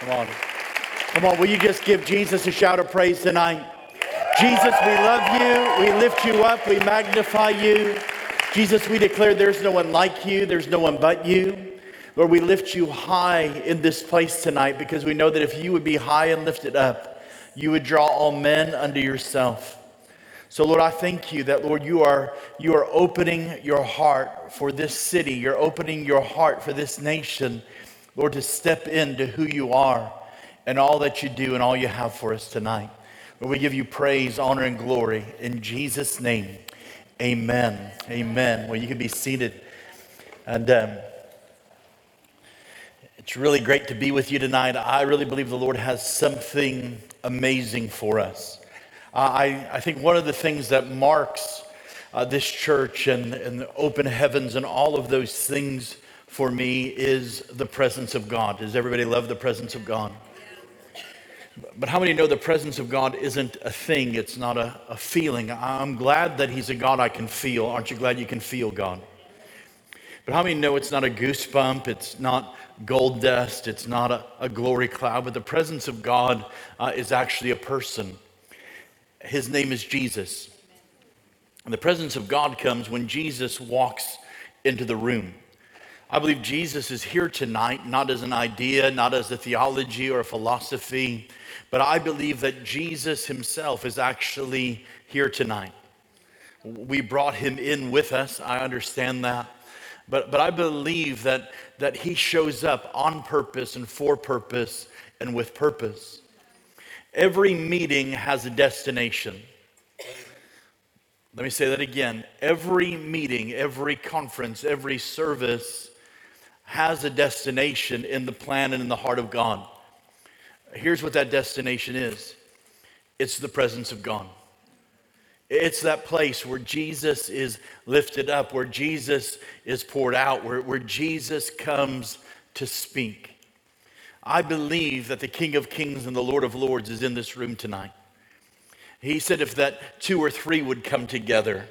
Come on. Come on, will you just give Jesus a shout of praise tonight? Jesus, we love you. We lift you up. We magnify you. Jesus, we declare there's no one like you. There's no one but you. Lord, we lift you high in this place tonight because we know that if you would be high and lifted up, you would draw all men unto yourself. So, Lord, I thank you that, Lord, you are, you are opening your heart for this city. You're opening your heart for this nation, Lord, to step into who you are and all that you do and all you have for us tonight. Lord, we give you praise, honor, and glory in Jesus' name. Amen. Amen. Well, you can be seated. And um, it's really great to be with you tonight. I really believe the Lord has something amazing for us. Uh, I, I think one of the things that marks uh, this church and, and the open heavens and all of those things for me is the presence of God. Does everybody love the presence of God? But how many know the presence of God isn't a thing, it's not a, a feeling? I'm glad that He's a God I can feel. Aren't you glad you can feel God? But how many know it's not a goosebump, it's not gold dust, it's not a, a glory cloud, but the presence of God uh, is actually a person. His name is Jesus. And the presence of God comes when Jesus walks into the room. I believe Jesus is here tonight, not as an idea, not as a theology or a philosophy, but I believe that Jesus himself is actually here tonight. We brought him in with us. I understand that. But, but I believe that, that he shows up on purpose and for purpose and with purpose. Every meeting has a destination. Let me say that again. Every meeting, every conference, every service has a destination in the plan and in the heart of God. Here's what that destination is it's the presence of God. It's that place where Jesus is lifted up, where Jesus is poured out, where, where Jesus comes to speak. I believe that the King of Kings and the Lord of Lords is in this room tonight. He said if that two or three would come together,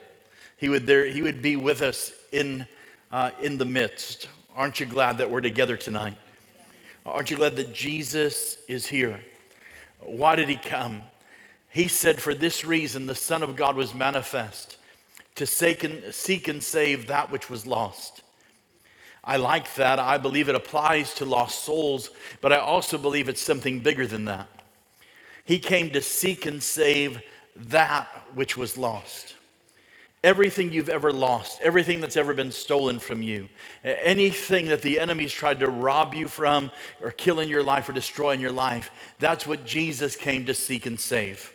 he would, there, he would be with us in, uh, in the midst. Aren't you glad that we're together tonight? Aren't you glad that Jesus is here? Why did he come? He said, For this reason, the Son of God was manifest to seek and, save that which was lost. I like that. I believe it applies to lost souls, but I also believe it's something bigger than that. He came to seek and save that which was lost. Everything you've ever lost, everything that's ever been stolen from you, anything that the enemy's tried to rob you from or kill in your life or destroy in your life, that's what Jesus came to seek and save.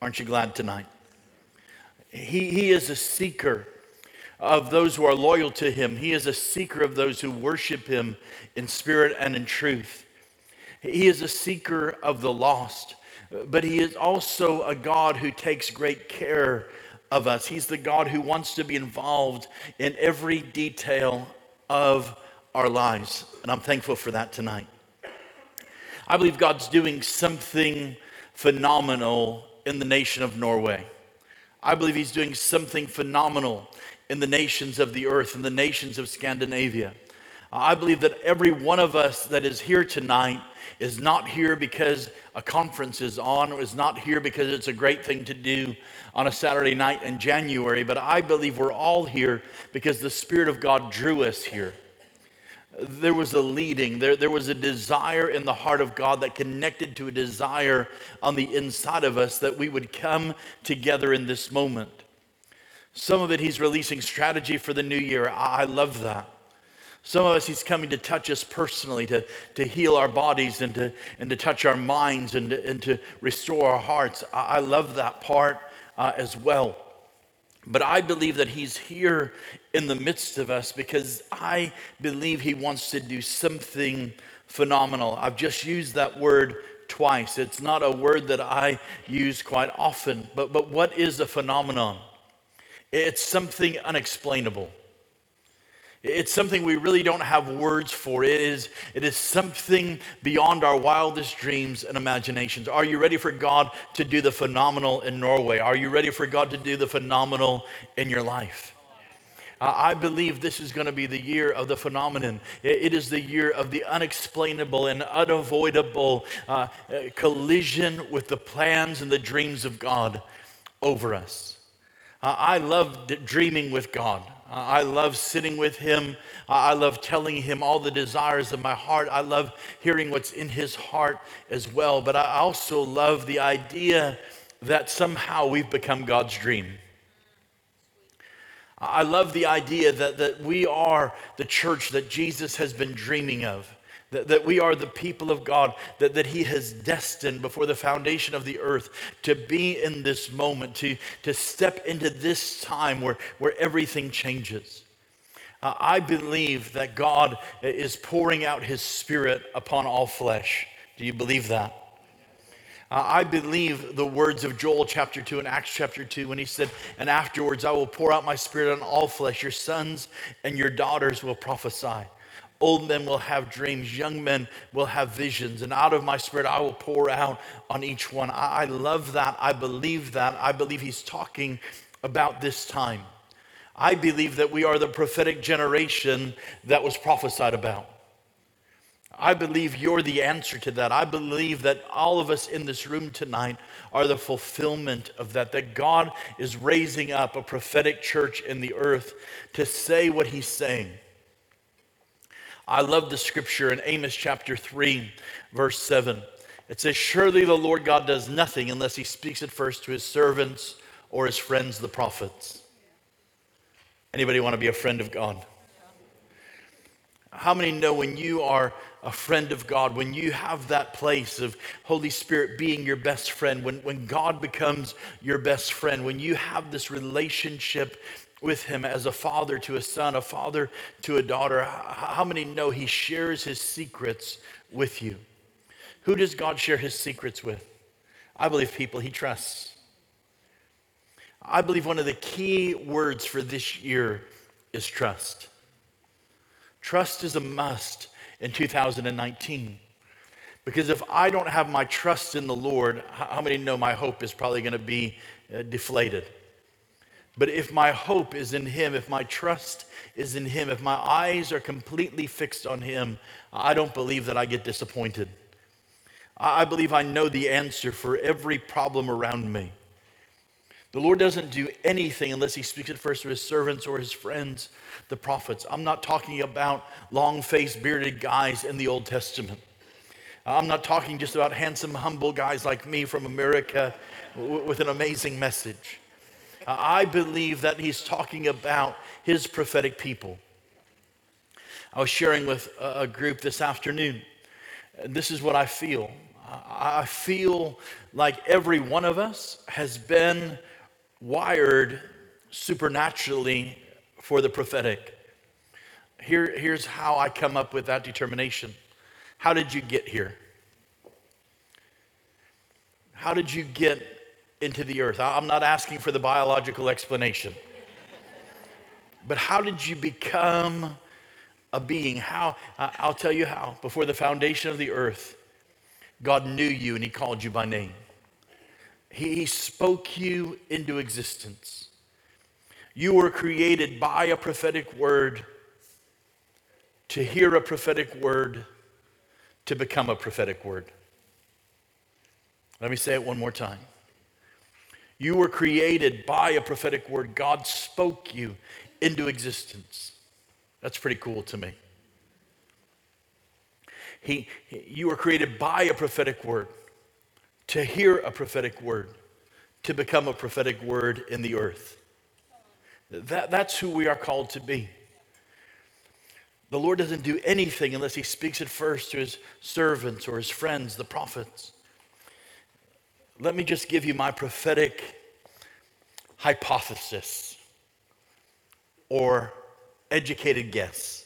Aren't you glad tonight? He, he is a seeker of those who are loyal to him. He is a seeker of those who worship him in spirit and in truth. He is a seeker of the lost, but he is also a God who takes great care of us. He's the God who wants to be involved in every detail of our lives. And I'm thankful for that tonight. I believe God's doing something phenomenal in the nation of Norway. I believe he's doing something phenomenal in the nations of the earth, in the nations of Scandinavia. I believe that every one of us that is here tonight is not here because a conference is on, or is not here because it's a great thing to do on a Saturday night in January, but I believe we're all here because the Spirit of God drew us here there was a leading, there, there was a desire in the heart of God that connected to a desire on the inside of us that we would come together in this moment. Some of it, He's releasing strategy for the new year. I, I love that. Some of us, He's coming to touch us personally, to, to heal our bodies and to, and to touch our minds and to, and to restore our hearts. I, I love that part uh, as well. But I believe that He's here in the midst of us because I believe He wants to do something phenomenal. I've just used that word twice. It's not a word that I use quite often, but, but what is a phenomenon? It's something unexplainable. It's something we really don't have words for. It is, it is something beyond our wildest dreams and imaginations. Are you ready for God to do the phenomenal in Norway? Are you ready for God to do the phenomenal in your life? I believe this is going to be the year of the phenomenon. It is the year of the unexplainable and unavoidable uh, collision with the plans and the dreams of God over us. I love dreaming with God. I love sitting with Him. I love telling Him all the desires of my heart. I love hearing what's in His heart as well. But I also love the idea that somehow we've become God's dream. I love the idea that, that we are the church that Jesus has been dreaming of, that, that we are the people of God, that, that He has destined before the foundation of the earth to be in this moment, to, to step into this time where, where everything changes. Uh, I believe that God is pouring out His Spirit upon all flesh. Do you believe that? Uh, I believe the words of Joel chapter 2 and Acts chapter 2 when he said, And afterwards I will pour out my spirit on all flesh. Your sons and your daughters will prophesy. Old men will have dreams, young men will have visions, and out of my spirit I will pour out on each one. I, love that. I believe that. I believe he's talking about this time. I believe that we are the prophetic generation that was prophesied about. I believe you're the answer to that. I believe that all of us in this room tonight are the fulfillment of that, that God is raising up a prophetic church in the earth to say what he's saying. I love the scripture in Amos chapter 3, verse 7. It says, Surely the Lord God does nothing unless he speaks it first to his servants or his friends, the prophets. Anybody want to be a friend of God? How many know when you are a friend of God, when you have that place of Holy Spirit being your best friend, when, when God becomes your best friend, when you have this relationship with Him as a father to a son, a father to a daughter, how many know He shares His secrets with you? Who does God share His secrets with? I believe people He trusts. I believe one of the key words for this year is trust. Trust is a must in 2019. Because if I don't have my trust in the Lord, how many know my hope is probably going to be uh, deflated? But if my hope is in Him, if my trust is in Him, if my eyes are completely fixed on Him, I don't believe that I get disappointed. I believe I know the answer for every problem around me. The Lord doesn't do anything unless He speaks it first to His servants or His friends, the prophets. I'm not talking about long faced, bearded guys in the Old Testament. I'm not talking just about handsome, humble guys like me from America with an amazing message. I believe that He's talking about His prophetic people. I was sharing with a group this afternoon. And this is what I feel. I feel like every one of us has been wired supernaturally for the prophetic. Here, here's how I come up with that determination. How did you get here? How did you get into the earth? I'm not asking for the biological explanation. But how did you become a being? How? I'll tell you how. Before the foundation of the earth, God knew you and He called you by name. He spoke you into existence. You were created by a prophetic word to hear a prophetic word to become a prophetic word. Let me say it one more time. You were created by a prophetic word. God spoke you into existence. That's pretty cool to me. He, you were created by a prophetic word to hear a prophetic word, to become a prophetic word in the earth. That, that's who we are called to be. The Lord doesn't do anything unless He speaks it first to His servants or His friends, the prophets. Let me just give you my prophetic hypothesis or educated guess.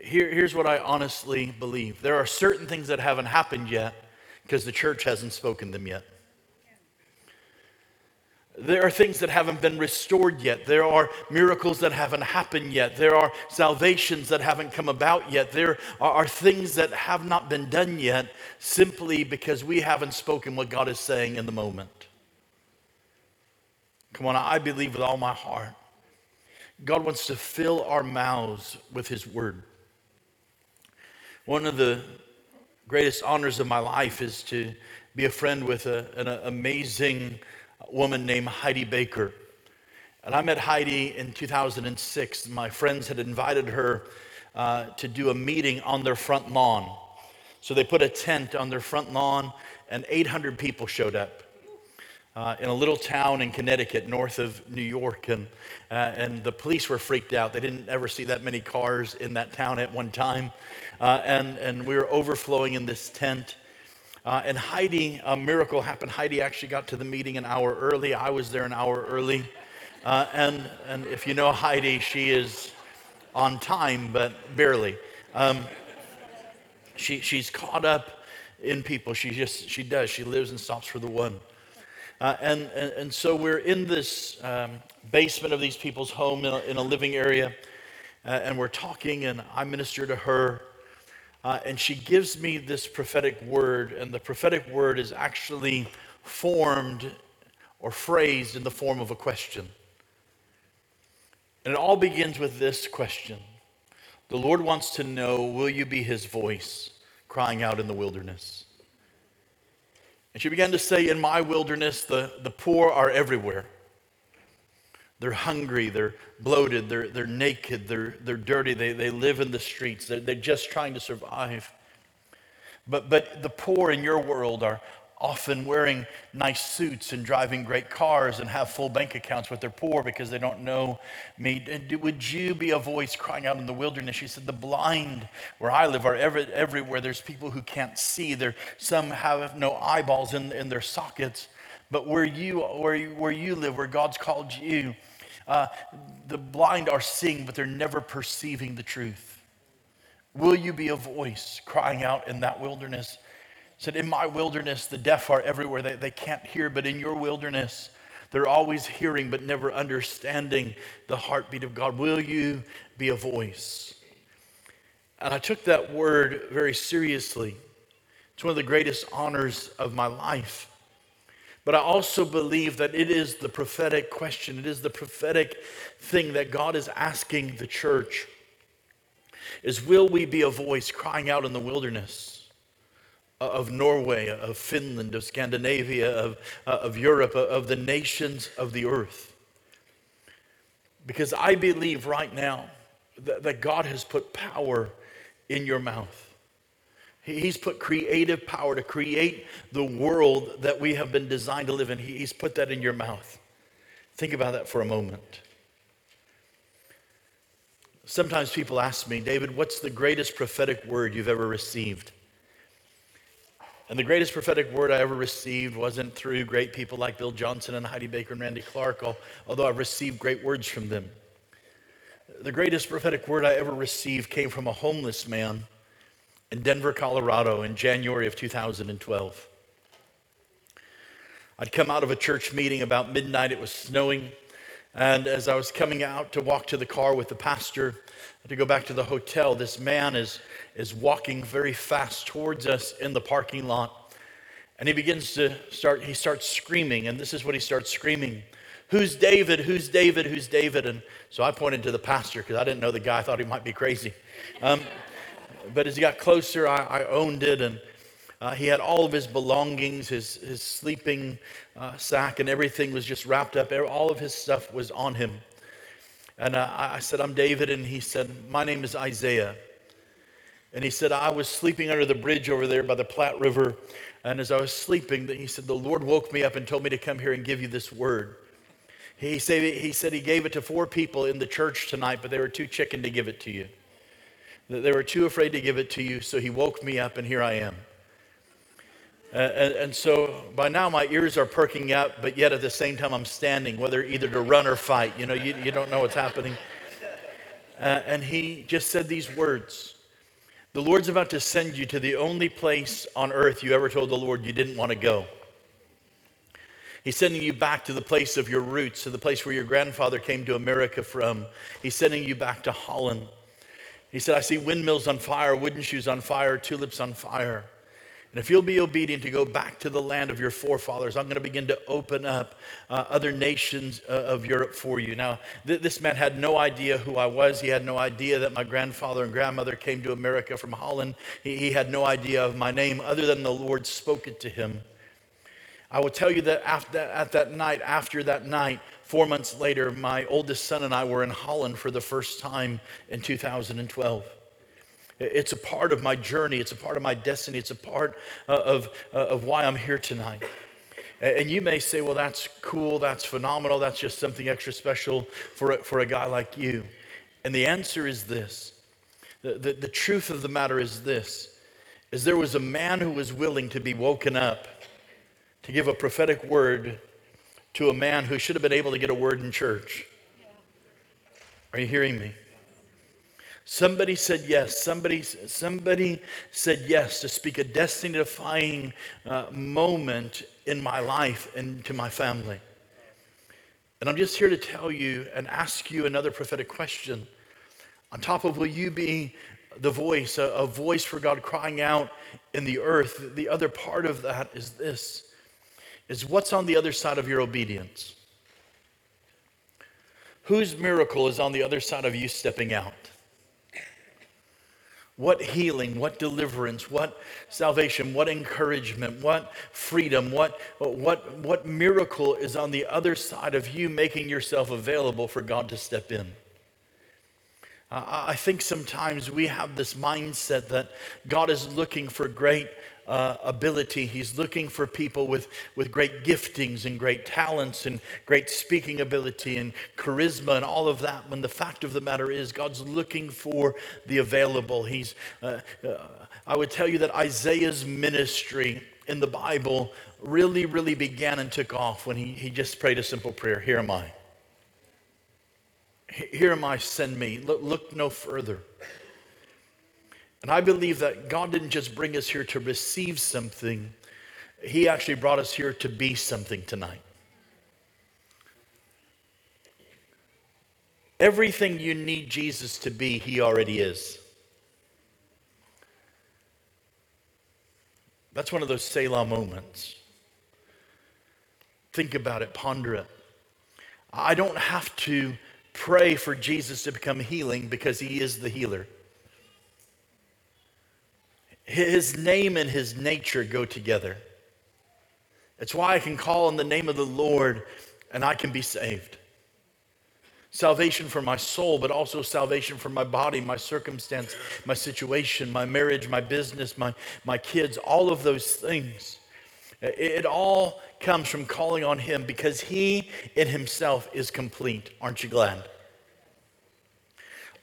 Here, here's what I honestly believe there are certain things that haven't happened yet because the church hasn't spoken them yet. There are things that haven't been restored yet. There are miracles that haven't happened yet. There are salvations that haven't come about yet. There are, things that have not been done yet simply because we haven't spoken what God is saying in the moment. Come on, I believe with all my heart God wants to fill our mouths with His Word. One of the greatest honors of my life is to be a friend with a, an amazing woman named Heidi Baker. And I met Heidi in 2006. My friends had invited her uh, to do a meeting on their front lawn. So they put a tent on their front lawn, and 800 people showed up uh, in a little town in Connecticut, north of New York. And, uh, and the police were freaked out. They didn't ever see that many cars in that town at one time. Uh, and, and we were overflowing in this tent. Uh, and Heidi, a miracle happened. Heidi actually got to the meeting an hour early. I was there an hour early. Uh, and, and if you know Heidi, she is on time, but barely. Um, she, she's caught up in people. She just, she does. She lives and stops for the one. Uh, and, and, and, so we're in this um, basement of these people's home in a, in a living area, uh, and we're talking, and I minister to her. Uh, and she gives me this prophetic word, and the prophetic word is actually formed or phrased in the form of a question. And it all begins with this question The Lord wants to know, will you be his voice crying out in the wilderness? And she began to say, In my wilderness, the, the poor are everywhere. They're hungry, they're bloated, they're, they're naked, they're, they're dirty, they, they live in the streets, they're, they're just trying to survive. But, but the poor in your world are, often wearing nice suits and driving great cars and have full bank accounts, but they're poor because they don't know me. Would you be a voice crying out in the wilderness? She said, The blind where I live are every, everywhere. There's people who can't see. There, some have no eyeballs in, in their sockets. But where you, where, you, where you live, where God's called you, uh, the blind are seeing, but they're never perceiving the truth. Will you be a voice crying out in that wilderness? said, In my wilderness, the deaf are everywhere. They, they can't hear, but in your wilderness, they're always hearing but never understanding the heartbeat of God. Will you be a voice? And I took that word very seriously. It's one of the greatest honors of my life. But I also believe that it is the prophetic question, it is the prophetic thing that God is asking the church is will we be a voice crying out in the wilderness? of Norway, of Finland, of Scandinavia, of, uh, of Europe, of the nations of the earth. Because I believe right now that, that God has put power in your mouth. He's put creative power to create the world that we have been designed to live in. He's put that in your mouth. Think about that for a moment. Sometimes people ask me, David, what's the greatest prophetic word you've ever received? And the greatest prophetic word I ever received wasn't through great people like Bill Johnson and Heidi Baker and Randy Clark, although I've received great words from them. The greatest prophetic word I ever received came from a homeless man in Denver, Colorado in January of 2012. I'd come out of a church meeting about midnight, it was snowing. And as I was coming out to walk to the car with the pastor to go back to the hotel, this man is is walking very fast towards us in the parking lot. And he begins to start, he starts screaming, and this is what he starts screaming Who's David? Who's David? Who's David? And so I pointed to the pastor because I didn't know the guy. I thought he might be crazy. Um, but as he got closer, I, I owned it, and uh, he had all of his belongings, his, his sleeping uh, sack, and everything was just wrapped up. All of his stuff was on him. And uh, I said, I'm David. And he said, My name is Isaiah. And he said, I was sleeping under the bridge over there by the Platte River. And as I was sleeping, he said, The Lord woke me up and told me to come here and give you this word. He said, he said he gave it to four people in the church tonight, but they were too chicken to give it to you. That they were too afraid to give it to you, so he woke me up, and here I am. Uh, and, and, so by now my ears are perking up, but yet at the same time I'm standing, whether either to run or fight. You know, you, you don't know what's happening. Uh, and he just said these words the Lord's about to send you to the only place on earth you ever told the Lord you didn't want to go. He's sending you back to the place of your roots, to the place where your grandfather came to America from. He's sending you back to Holland. He said, I see windmills on fire, wooden shoes on fire, tulips on fire. And if you'll be obedient to go back to the land of your forefathers, I'm going to begin to open up uh, other nations uh, of Europe for you. Now, th- this man had no idea who I was. He had no idea that my grandfather and grandmother came to America from Holland. He, he had no idea of my name other than the Lord spoke it to him. I will tell you that after, at that night, after that night, four months later, my oldest son and I were in Holland for the first time in 2012. It's a part of my journey. It's a part of my destiny. It's a part uh, of, uh, of why I'm here tonight. And you may say, well, that's cool. That's phenomenal. That's just something extra special for a, for a guy like you. And the answer is this the, the, the truth of the matter is this is there was a man who was willing to be woken up to give a prophetic word to a man who should have been able to get a word in church. Are you hearing me? Somebody said yes. Somebody, somebody said yes to speak a destiny defying uh, moment in my life and to my family. And I'm just here to tell you and ask you another prophetic question. On top of will you be the voice, a, a voice for God crying out in the earth, the other part of that is this is what's on the other side of your obedience? Whose miracle is on the other side of you stepping out? What healing, what deliverance, what salvation, what encouragement, what freedom, what, what, what miracle is on the other side of you making yourself available for God to step in? I think sometimes we have this mindset that God is looking for great uh, ability. He's looking for people with, with great giftings and great talents and great speaking ability and charisma and all of that. When the fact of the matter is, God's looking for the available. He's, uh, uh, I would tell you that Isaiah's ministry in the Bible really, really began and took off when he, he just prayed a simple prayer Here am I. Here am I, send me. Look, look no further. And I believe that God didn't just bring us here to receive something, He actually brought us here to be something tonight. Everything you need Jesus to be, He already is. That's one of those Selah moments. Think about it, ponder it. I don't have to pray for Jesus to become healing because He is the healer. His name and his nature go together. It's why I can call on the name of the Lord and I can be saved. Salvation for my soul, but also salvation for my body, my circumstance, my situation, my marriage, my business, my, my kids, all of those things. It all comes from calling on Him because He in Himself is complete. Aren't you glad?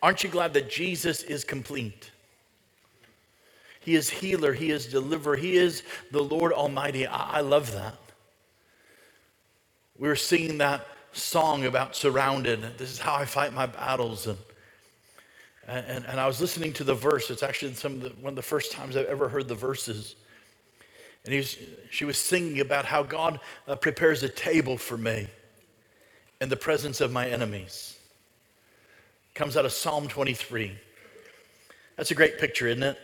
Aren't you glad that Jesus is complete? He is healer. He is deliverer. He is the Lord Almighty. I, I love that. We were singing that song about surrounded. This is how I fight my battles. And, and, and I was listening to the verse. It's actually some the, one of the first times I've ever heard the verses. And was, she was singing about how God uh, prepares a table for me in the presence of my enemies. Comes out of Psalm 23. That's a great picture, isn't it?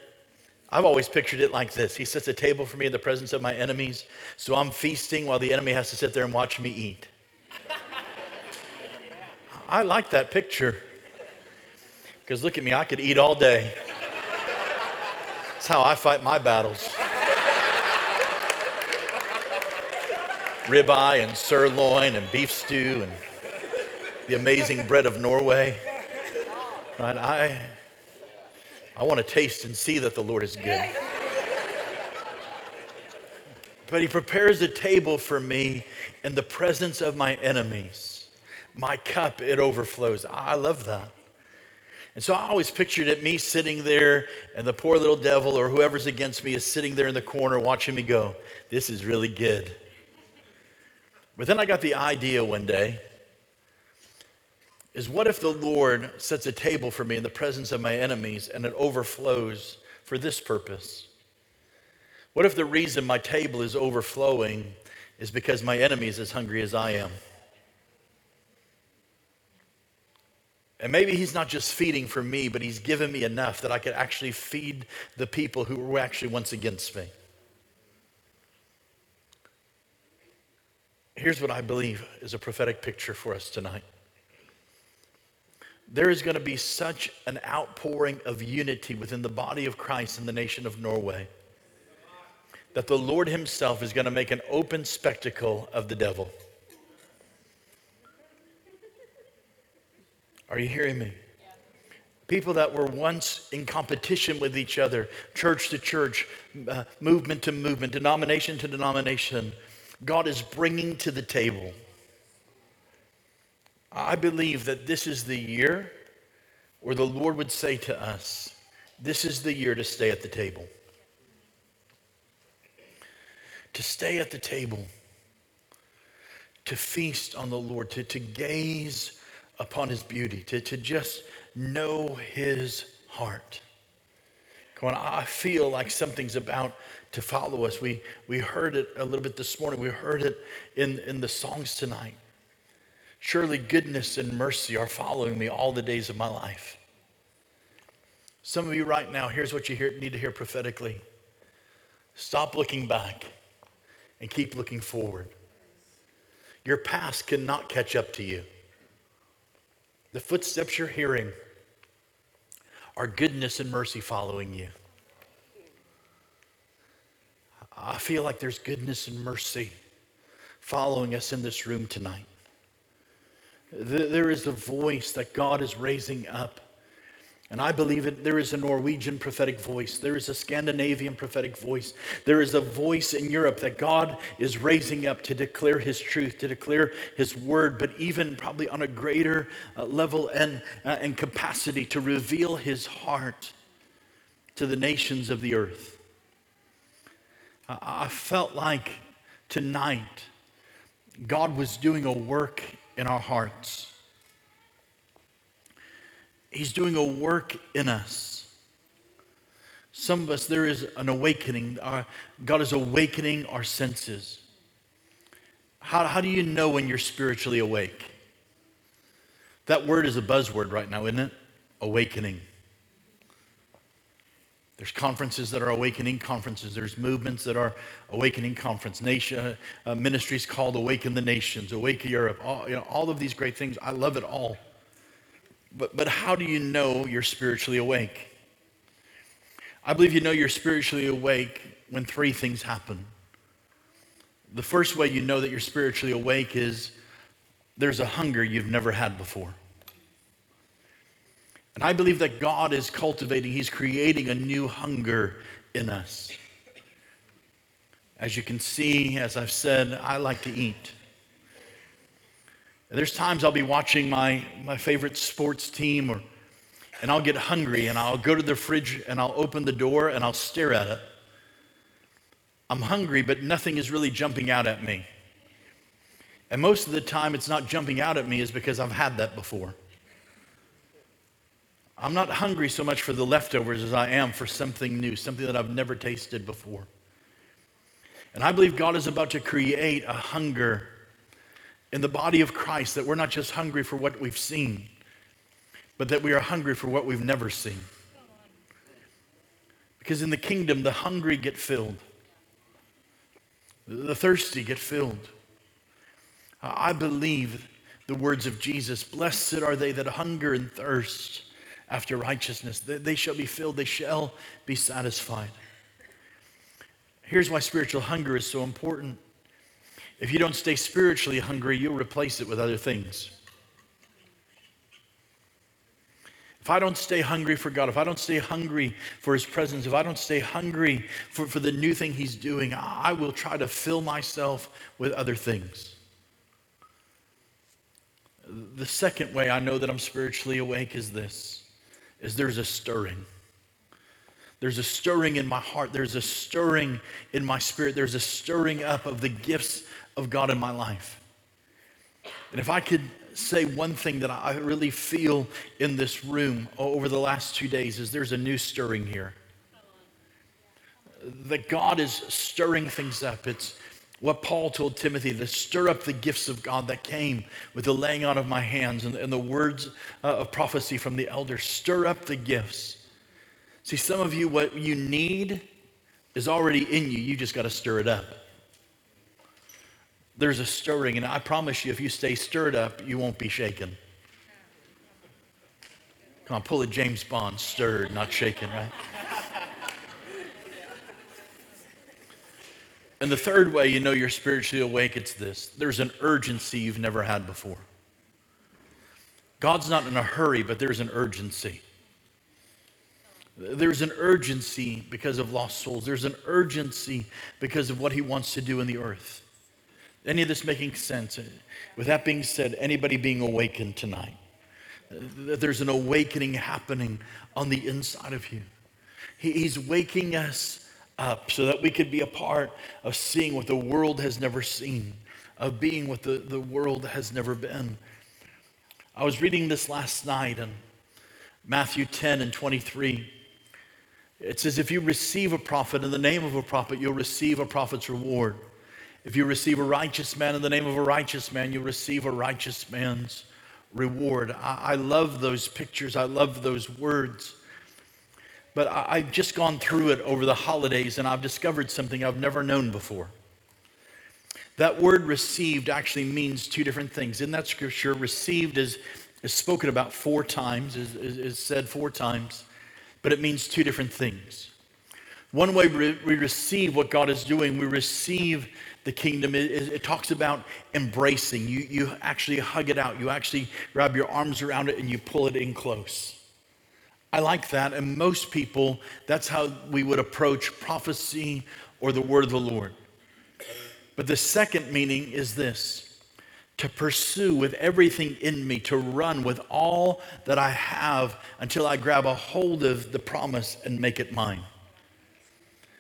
I've always pictured it like this He sets a table for me in the presence of my enemies, so I'm feasting while the enemy has to sit there and watch me eat. I like that picture. Because look at me, I could eat all day. That's how I fight my battles. Ribeye and sirloin and beef stew and the amazing bread of Norway. Right? I, I want to taste and see that the Lord is good. But he prepares a table for me in the presence of my enemies. My cup, it overflows. I love that. And so I always pictured it me sitting there, and the poor little devil or whoever's against me is sitting there in the corner watching me go, This is really good. But then I got the idea one day is what if the Lord sets a table for me in the presence of my enemies and it overflows for this purpose? What if the reason my table is overflowing is because my enemy is as hungry as I am? And maybe he's not just feeding for me, but he's given me enough that I could actually feed the people who were actually once against me. Here's what I believe is a prophetic picture for us tonight. There is going to be such an outpouring of unity within the body of Christ in the nation of Norway that the Lord Himself is going to make an open spectacle of the devil. Are you hearing me? People that were once in competition with each other, church to church, uh, movement to movement, denomination to denomination, God is bringing to the table. I believe that this is the year where the Lord would say to us, This is the year to stay at the table. To stay at the table, to feast on the Lord, to, to gaze upon his beauty, to, to just know his heart. Come on, I feel like something's about to follow us. We, we heard it a little bit this morning. We heard it in, in the songs tonight. Surely goodness and mercy are following me all the days of my life. Some of you right now, here's what you hear, need to hear prophetically. Stop looking back and keep looking forward. Your past cannot catch up to you. The footsteps you're hearing are goodness and mercy following you. I feel like there's goodness and mercy following us in this room tonight. There is a voice that God is raising up. And I believe it, there is a Norwegian prophetic voice. There is a Scandinavian prophetic voice. There is a voice in Europe that God is raising up to declare His truth, to declare His word, but even probably on a greater uh, level and, uh, and capacity to reveal His heart to the nations of the earth. I felt like tonight God was doing a work in our hearts. He's doing a work in us. Some of us, there is an awakening. Our, God is awakening our senses. How, how do you know when you're spiritually awake? That word is a buzzword right now, isn't it? Awakening. There's conferences that are awakening conferences. There's movements that are awakening conference. Nation uh, ministries called Awaken the Nations, Awaken Europe. All, you know, all of these great things. I love it all. But but how do you know you're spiritually awake? I believe you know you're spiritually awake when three things happen. The first way you know that you're spiritually awake is there's a hunger you've never had before. And I believe that God is cultivating, He's creating a new hunger in us. As you can see, as I've said, I like to eat. There's times I'll be watching my, my favorite sports team or and I'll get hungry and I'll go to the fridge and I'll open the door and I'll stare at it. I'm hungry, but nothing is really jumping out at me. And most of the time, it's not jumping out at me is because I've had that before. I'm not hungry so much for the leftovers as I am for something new, something that I've never tasted before. And I believe God is about to create a hunger in the body of Christ that we're not just hungry for what we've seen, but that we are hungry for what we've never seen. Because in the kingdom, the hungry get filled, the thirsty get filled. I believe the words of Jesus Blessed are they that hunger and thirst after righteousness. They shall be filled, they shall be satisfied. Here's why spiritual hunger is so important. If you don't stay spiritually hungry, you'll replace it with other things. If I don't stay hungry for God, if I don't stay hungry for His presence, if I don't stay hungry for, for the new thing He's doing, I will try to fill myself with other things. The second way I know that I'm spiritually awake is this is there's a stirring. There's a stirring in my heart. There's a stirring in my spirit. There's a stirring up of the gifts of God in my life. And if I could say one thing that I really feel in this room over the last two days is there's a new stirring here. That God is stirring things up. It's what Paul told Timothy to stir up the gifts of God that came with the laying on of my hands and, and the words uh, of prophecy from the elders. Stir up the gifts. See, some of you, what you need is already in you. You just got to stir it up. there's a stirring. And I promise you, if you stay stirred up, you won't be shaken. Come on, pull a James Bond, stirred, not shaken, right? And the third way you know you're spiritually awake, it's this there's an urgency you've never had before. God's not in a hurry, but there's an urgency. There's an urgency because of lost souls. There's an urgency because of what he wants to do in the earth. Any of this making sense? With that being said, anybody being awakened tonight, there's an awakening happening on the inside of you. He's waking us up so that we could be a part of seeing what the world has never seen, of being what the, the world has never been. I was reading this last night in Matthew 10 and 23. It says, If you receive a prophet in the name of a prophet, you'll receive a prophet's reward. If you receive a righteous man in the name of a righteous man, you'll receive a righteous man's reward. I, I love those pictures, I love those words. But I, I've just gone through it over the holidays and I've discovered something I've never known before. That word received actually means two different things. In that scripture, received is, is spoken about four times, is, is, is said four times, but it means two different things. One way we receive what God is doing, we receive the kingdom. It, it, talks about embracing. You, you actually hug it out. You actually grab your arms around it and you pull it in close. I like that. And most people, that's how we would approach prophecy or the word of the Lord. But the second meaning is this to pursue with everything in me, to run with all that I have until I grab a hold of the promise and make it mine.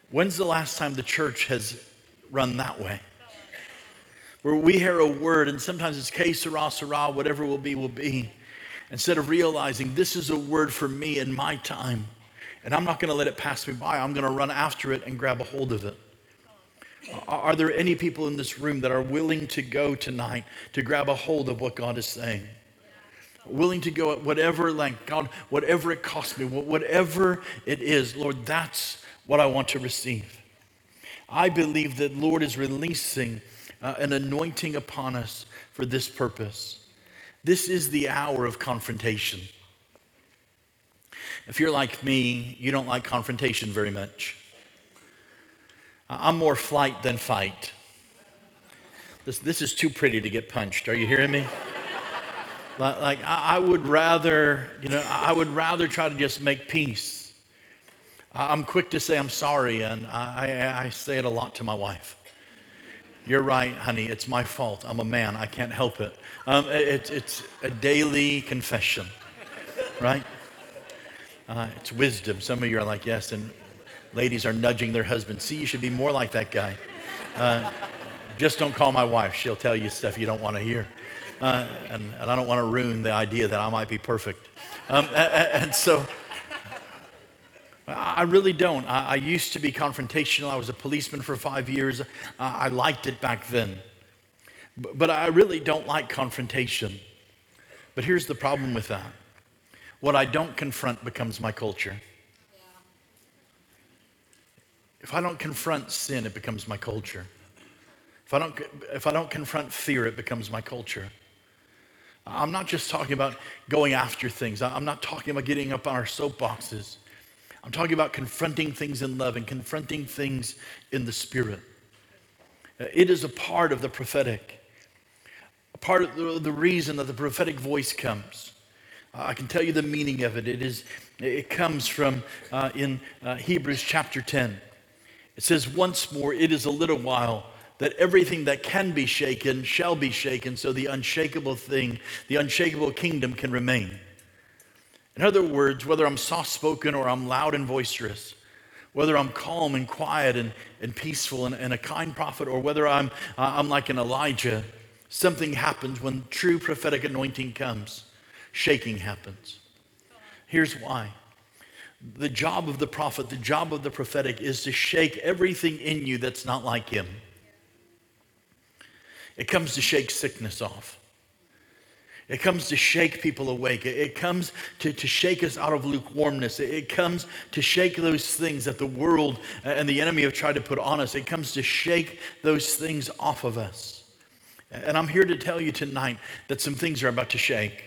When's the last time the church has run that way? Where we hear a word, and sometimes it's Que Sera Sera, whatever will be, will be. Instead of realizing this is a word for me in my time, and I'm not going to let it pass me by, I'm going to run after it and grab a hold of it. Are there any people in this room that are willing to go tonight to grab a hold of what God is saying? Willing to go at whatever length, God, whatever it costs me, whatever it is, Lord, that's what I want to receive. I believe that Lord is releasing uh, an anointing upon us for this purpose. This is the hour of confrontation. If you're like me, you don't like confrontation very much. I'm more flight than fight. This, this is too pretty to get punched. Are you hearing me? like, I would rather, you know, I would rather try to just make peace. I'm quick to say I'm sorry, and I, I say it a lot to my wife. You're right, honey. It's my fault. I'm a man. I can't help it. Um, it it's a daily confession, right? Uh, it's wisdom. Some of you are like, yes, and ladies are nudging their husbands. See, you should be more like that guy. Uh, just don't call my wife. She'll tell you stuff you don't want to hear. Uh, and, and, I don't want to ruin the idea that I might be perfect. Um, and, and, so I really don't. I, I, used to be confrontational. I was a policeman for five years. Uh, I liked it back then. But, but I really don't like confrontation. But here's the problem with that what I don't confront becomes my culture. If I don't confront sin, it becomes my culture. If I don't, if I don't confront fear, it becomes my culture. I'm not just talking about going after things. I'm not talking about getting up on our soapboxes. I'm talking about confronting things in love and confronting things in the spirit. It is a part of the prophetic, a part of the, reason that the prophetic voice comes. I can tell you the meaning of it. It is, it comes from uh, in uh, Hebrews chapter 10. It says, Once more, it is a little while that everything that can be shaken shall be shaken, so the unshakable thing, the unshakable kingdom can remain. In other words, whether I'm soft spoken or I'm loud and boisterous, whether I'm calm and quiet and, and peaceful and, and a kind prophet, or whether I'm, uh, I'm like an Elijah, something happens when true prophetic anointing comes. Shaking happens. Here's why the job of the prophet, the job of the prophetic is to shake everything in you that's not like him. It comes to shake sickness off. It comes to shake people awake. It comes to, to shake us out of lukewarmness. It comes to shake those things that the world and the enemy have tried to put on us. It comes to shake those things off of us. And I'm here to tell you tonight that some things are about to shake.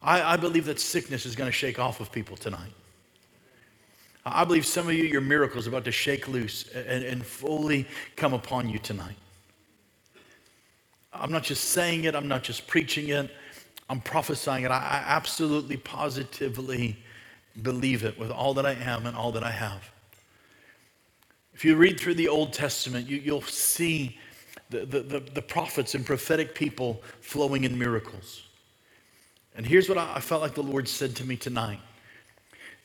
I, I believe that sickness is going to shake off of people tonight. I believe some of you, your miracles about to shake loose and, and fully come upon you tonight. I'm not just saying it, I'm not just preaching it, I'm prophesying it. I, I absolutely, positively believe it with all that I am and all that I have. If you read through the Old Testament, you, will see the, the, the, the, prophets and prophetic people flowing in miracles. And here's what I, I felt like the Lord said to me tonight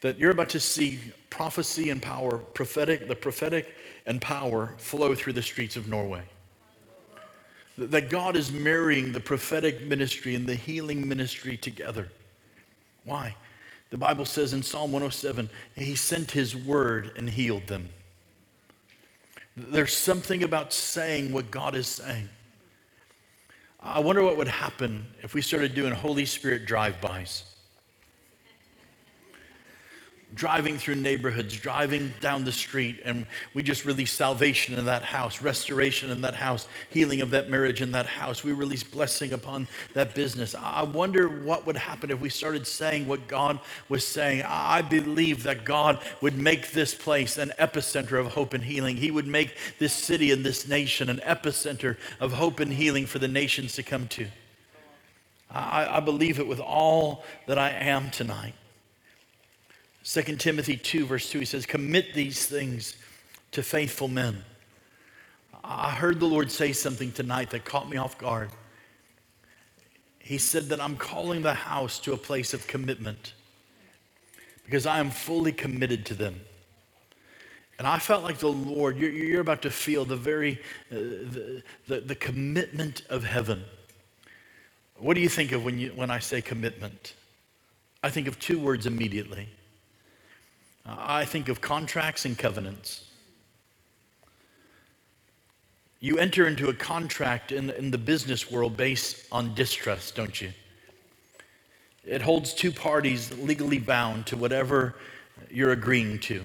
that you're about to see prophecy and power, prophetic, the prophetic and power flow through the streets of Norway. That God is marrying the prophetic ministry and the healing ministry together. Why? The Bible says in Psalm 107, He sent His word and healed them. There's something about saying what God is saying. I wonder what would happen if we started doing Holy Spirit drive-bys driving through neighborhoods, driving down the street, and we just release salvation in that house, restoration in that house, healing of that marriage in that house. We release blessing upon that business. I wonder what would happen if we started saying what God was saying. I believe that God would make this place an epicenter of hope and healing. He would make this city and this nation an epicenter of hope and healing for the nations to come to. I, I believe it with all that I am tonight. 2 Timothy 2, verse 2, he says, Commit these things to faithful men. I heard the Lord say something tonight that caught me off guard. He said that I'm calling the house to a place of commitment because I am fully committed to them. And I felt like the Lord, you're, you're about to feel the very, uh, the, the, the commitment of heaven. What do you think of when, you, when I say commitment? I think of two words immediately I think of contracts and covenants. You enter into a contract in, in the business world based on distrust, don't you? It holds two parties legally bound to whatever you're agreeing to.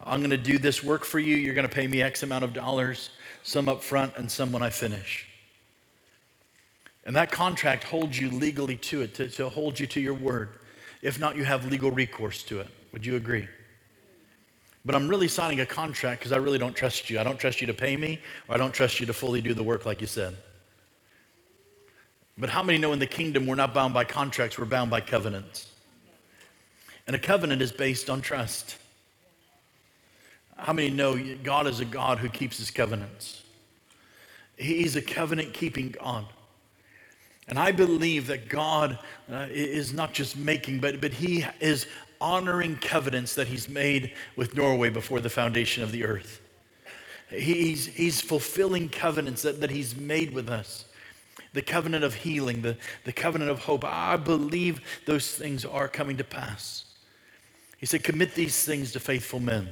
I'm going to do this work for you. You're going to pay me X amount of dollars, some up front and some when I finish. And that contract holds you legally to it, to, to hold you to your word. If not, you have legal recourse to it. Would you agree? But I'm really signing a contract because I really don't trust you. I don't trust you to pay me, or I don't trust you to fully do the work like you said. But how many know in the kingdom we're not bound by contracts, we're bound by covenants? And a covenant is based on trust. How many know God is a God who keeps his covenants? He's a covenant keeping God. And I believe that God uh, is not just making, but, but He is honoring covenants that He's made with Norway before the foundation of the earth. He's, he's fulfilling covenants that, that He's made with us. The covenant of healing, the, the covenant of hope. I believe those things are coming to pass. He said, Commit these things to faithful men.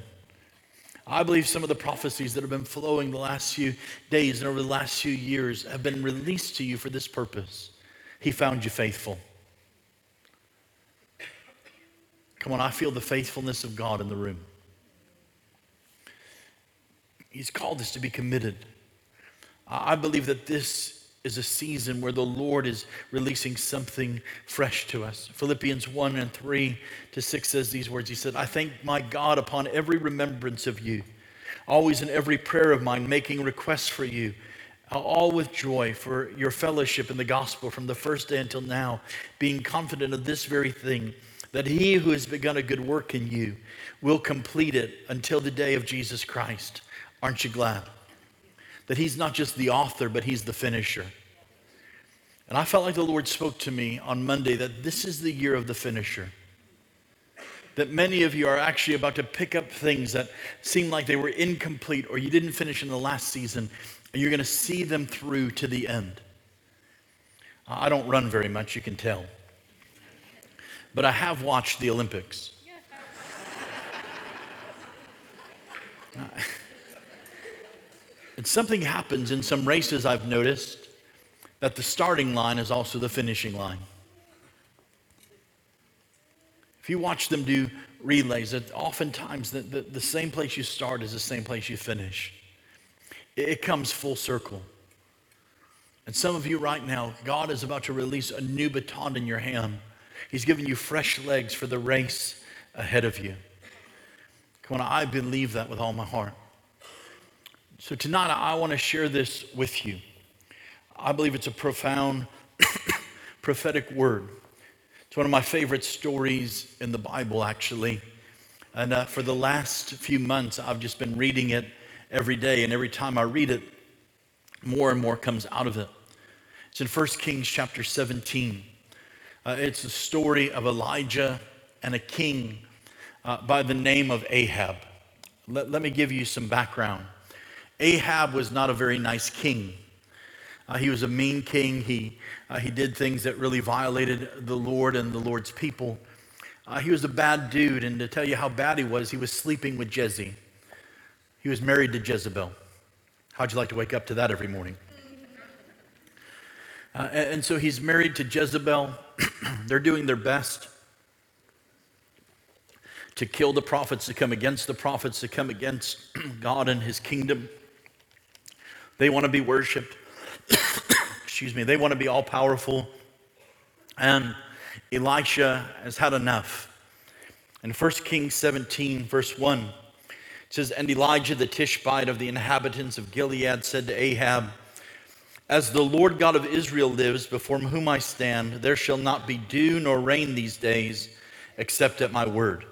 I believe some of the prophecies that have been flowing the last few days and over the last few years have been released to you for this purpose. He found you faithful. Come on, I feel the faithfulness of God in the room. He's called us to be committed. I believe that this is a season where the Lord is releasing something fresh to us. Philippians 1 and 3 to 6 says these words He said, I thank my God upon every remembrance of you, always in every prayer of mine, making requests for you, all with joy for your fellowship in the gospel from the first day until now, being confident of this very thing, that he who has begun a good work in you will complete it until the day of Jesus Christ. Aren't you glad? that he's not just the author, but he's the finisher. And I felt like the Lord spoke to me on Monday that this is the year of the finisher. That many of you are actually about to pick up things that seem like they were incomplete or you didn't finish in the last season, and you're going to see them through to the end. I don't run very much, you can tell. But I have watched the Olympics. And something happens in some races I've noticed that the starting line is also the finishing line. If you watch them do relays, that oftentimes the, the, the, same place you start is the same place you finish. It, it comes full circle. And some of you right now, God is about to release a new baton in your hand. He's given you fresh legs for the race ahead of you. Come on, I believe that with all my heart. So tonight, I want to share this with you. I believe it's a profound prophetic word. It's one of my favorite stories in the Bible, actually. And uh, for the last few months, I've just been reading it every day. And every time I read it, more and more comes out of it. It's in 1 Kings chapter 17. Uh, it's the story of Elijah and a king uh, by the name of Ahab. Let, let me give you some background. Ahab was not a very nice king. Uh, he was a mean king. He, uh, he did things that really violated the Lord and the Lord's people. Uh, he was a bad dude, and to tell you how bad he was, he was sleeping with Jesse. He was married to Jezebel. How'd you like to wake up to that every morning? Uh, and, and so he's married to Jezebel. They're doing their best to kill the prophets, to come against the prophets, to come against God and his kingdom. They want to be worshiped. Excuse me. They want to be all powerful. And Elisha has had enough. In 1 Kings 17, verse 1, it says, And Elijah the Tishbite of the inhabitants of Gilead said to Ahab, As the Lord God of Israel lives, before whom I stand, there shall not be dew nor rain these days, except at my word.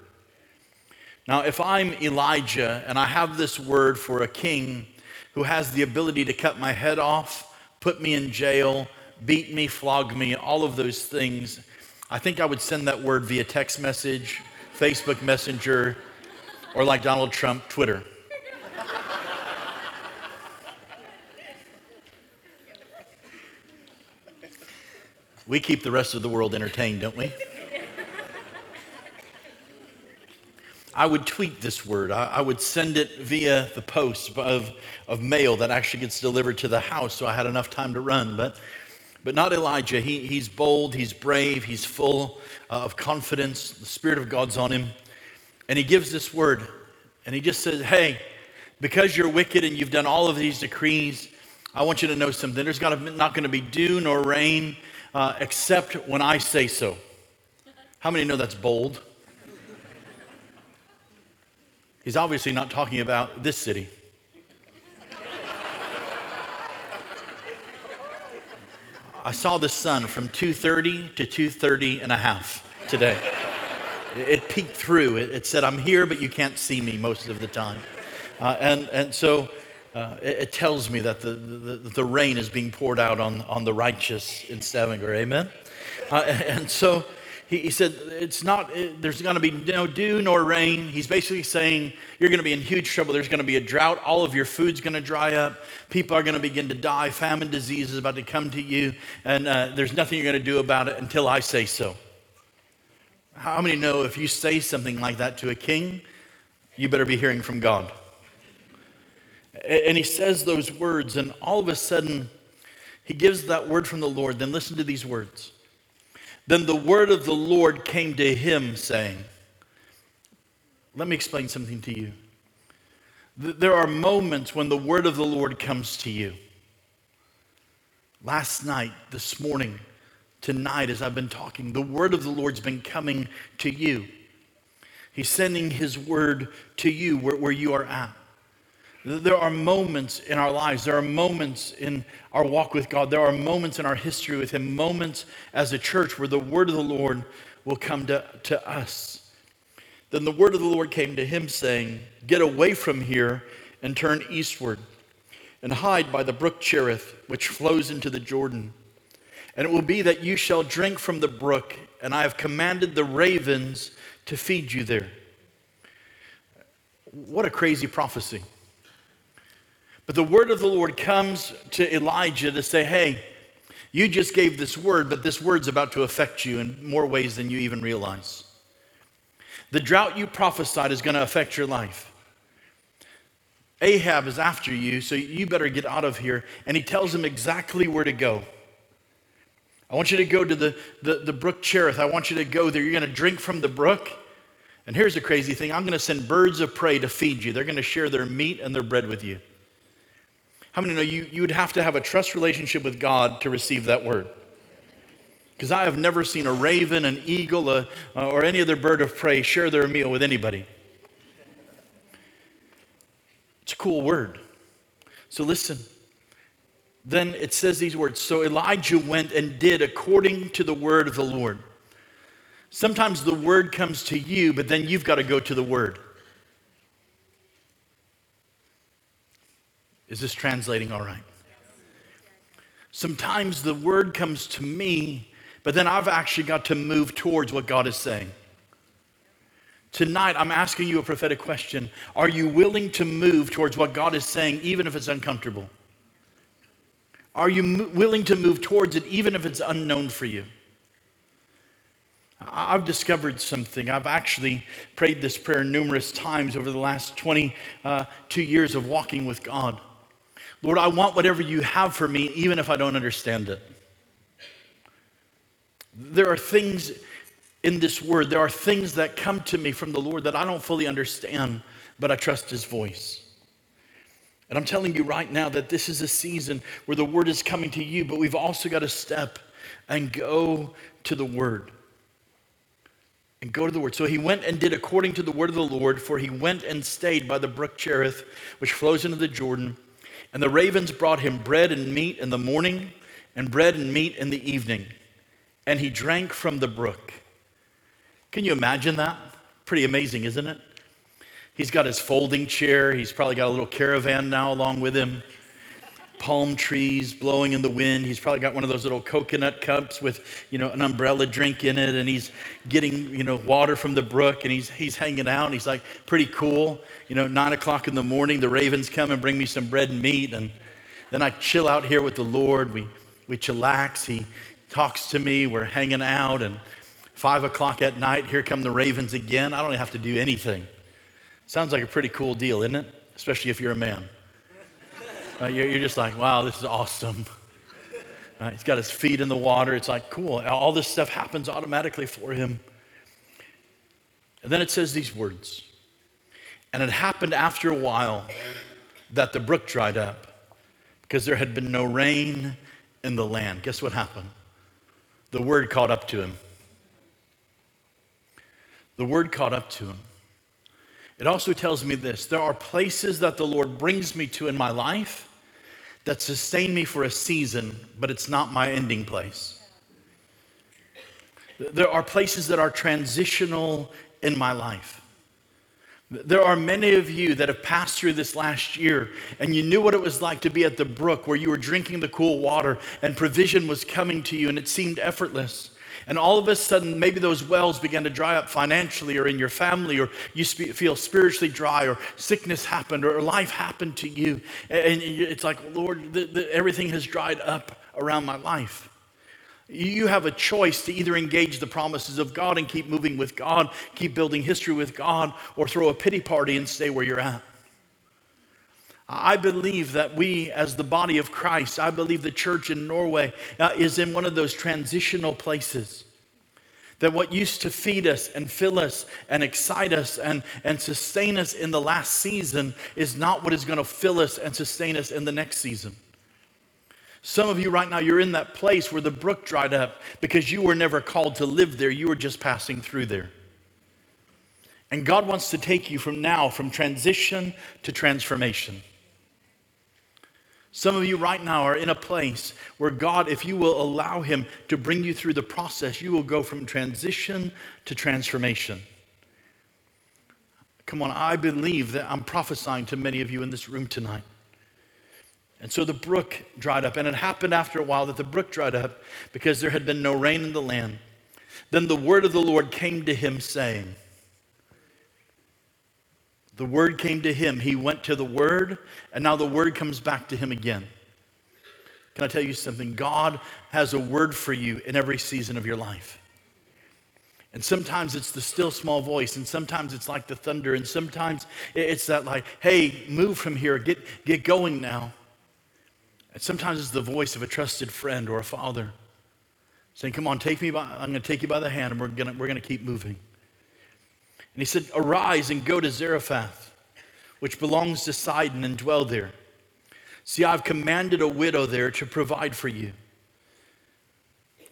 Now, if I'm Elijah and I have this word for a king who has the ability to cut my head off, put me in jail, beat me, flog me, all of those things, I think I would send that word via text message, Facebook Messenger, or like Donald Trump, Twitter. We keep the rest of the world entertained, don't we? I would tweet this word. I, I, would send it via the post of, of mail that actually gets delivered to the house so I had enough time to run. But but not Elijah. He, he's bold, he's brave, he's full uh, of confidence. The Spirit of God's on him. And he gives this word. And he just says, Hey, because you're wicked and you've done all of these decrees, I want you to know something. There's not going to be dew nor rain uh, except when I say so. How many know that's bold? He's obviously not talking about this city. I saw the sun from 2:30 to 2:30 and a half today. It peeked through. It, said, "I'm here, but you can't see me most of the time," uh, and and so uh, it, it, tells me that the, the, the rain is being poured out on on the righteous in Stavanger. Amen. Uh, and so he, he said, it's not, it, there's going to be no dew nor rain. He's basically saying, you're going to be in huge trouble. There's going to be a drought. All of your food's going to dry up. People are going to begin to die. Famine disease is about to come to you. And uh, there's nothing you're going to do about it until I say so. How many know if you say something like that to a king, you better be hearing from God? And he says those words, and all of a sudden, he gives that word from the Lord. Then listen to these words. Then the word of the Lord came to him, saying, Let me explain something to you. There are moments when the word of the Lord comes to you. Last night, this morning, tonight, as I've been talking, the word of the Lord's been coming to you. He's sending his word to you where, where you are at. There are moments in our lives, there are moments in our walk with God, there are moments in our history with Him, moments as a church where the word of the Lord will come to, to us. Then the word of the Lord came to him, saying, Get away from here and turn eastward, and hide by the brook Cherith, which flows into the Jordan. And it will be that you shall drink from the brook, and I have commanded the ravens to feed you there. What a crazy prophecy. But the word of the Lord comes to Elijah to say, hey, you just gave this word, but this word's about to affect you in more ways than you even realize. The drought you prophesied is going to affect your life. Ahab is after you, so you better get out of here. And he tells him exactly where to go. I want you to go to the, the, the brook Cherith. I want you to go there. You're going to drink from the brook. And here's the crazy thing I'm going to send birds of prey to feed you. They're going to share their meat and their bread with you. How many know you, you would have to have a trust relationship with God to receive that word? Because I have never seen a raven, an eagle, a, uh, or any other bird of prey share their meal with anybody. It's a cool word. So listen. Then it says these words So Elijah went and did according to the word of the Lord. Sometimes the word comes to you, but then you've got to go to the word. Is this translating all right? Sometimes the word comes to me, but then I've actually got to move towards what God is saying. Tonight, I'm asking you a prophetic question. Are you willing to move towards what God is saying, even if it's uncomfortable? Are you m- willing to move towards it, even if it's unknown for you? I've discovered something. I've actually prayed this prayer numerous times over the last 22 uh, years of walking with God. Lord, I want whatever you have for me, even if I don't understand it. There are things in this word, there are things that come to me from the Lord that I don't fully understand, but I trust his voice. And I'm telling you right now that this is a season where the word is coming to you, but we've also got to step and go to the word. And go to the word. So he went and did according to the word of the Lord, for he went and stayed by the brook Cherith, which flows into the Jordan. And the ravens brought him bread and meat in the morning, and bread and meat in the evening. And he drank from the brook. Can you imagine that? Pretty amazing, isn't it? He's got his folding chair. He's probably got a little caravan now along with him. Palm trees blowing in the wind. He's probably got one of those little coconut cups with, you know, an umbrella drink in it. And he's getting, you know, water from the brook and he's, he's hanging out. And he's like, pretty cool. You know, nine o'clock in the morning, the ravens come and bring me some bread and meat. And then I chill out here with the Lord. We, we chillax. He talks to me. We're hanging out. And five o'clock at night, here come the ravens again. I don't have to do anything. Sounds like a pretty cool deal, isn't it? Especially if you're a man. Uh, you're, you're, just like, wow, this is awesome. Uh, he's got his feet in the water. It's like, cool. All this stuff happens automatically for him. And then it says these words. And it happened after a while that the brook dried up because there had been no rain in the land. Guess what happened? The word caught up to him. The word caught up to him. It also tells me this there are places that the Lord brings me to in my life that sustain me for a season, but it's not my ending place. There are places that are transitional in my life. There are many of you that have passed through this last year and you knew what it was like to be at the brook where you were drinking the cool water and provision was coming to you and it seemed effortless. And all of a sudden, maybe those wells began to dry up financially or in your family, or you feel spiritually dry, or sickness happened, or life happened to you. And it's like, Lord, the, the, everything has dried up around my life. You have a choice to either engage the promises of God and keep moving with God, keep building history with God, or throw a pity party and stay where you're at. I believe that we, as the body of Christ, I believe the church in Norway uh, is in one of those transitional places. That what used to feed us and fill us and excite us and, and sustain us in the last season is not what is going to fill us and sustain us in the next season. Some of you right now, you're in that place where the brook dried up because you were never called to live there, you were just passing through there. And God wants to take you from now, from transition to transformation. Some of you right now are in a place where God, if you will allow Him to bring you through the process, you will go from transition to transformation. Come on, I believe that I'm prophesying to many of you in this room tonight. And so the brook dried up, and it happened after a while that the brook dried up because there had been no rain in the land. Then the word of the Lord came to him, saying, the word came to him. He went to the word, and now the word comes back to him again. Can I tell you something? God has a word for you in every season of your life. And sometimes it's the still small voice, and sometimes it's like the thunder, and sometimes it's that, like, hey, move from here, get, get going now. And sometimes it's the voice of a trusted friend or a father saying, Come on, take me by, I'm going to take you by the hand, and we're gonna we're going to keep moving. And he said, Arise and go to Zarephath, which belongs to Sidon, and dwell there. See, I've commanded a widow there to provide for you.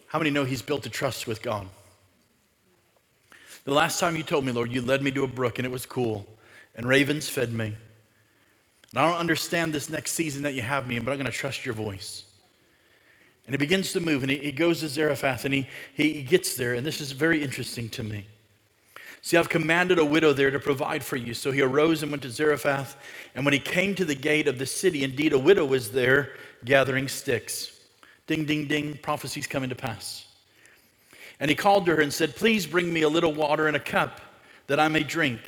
How many know he's built a trust with God? The last time you told me, Lord, you led me to a brook and it was cool, and ravens fed me. And I don't understand this next season that you have me in, but I'm going to trust your voice. And he begins to move, and he, he goes to Zarephath, and he, he gets there, and this is very interesting to me. See, I've commanded a widow there to provide for you. So he arose and went to Zarephath. And when he came to the gate of the city, indeed a widow was there gathering sticks. Ding, ding, ding, prophecies coming to pass. And he called to her and said, Please bring me a little water in a cup that I may drink.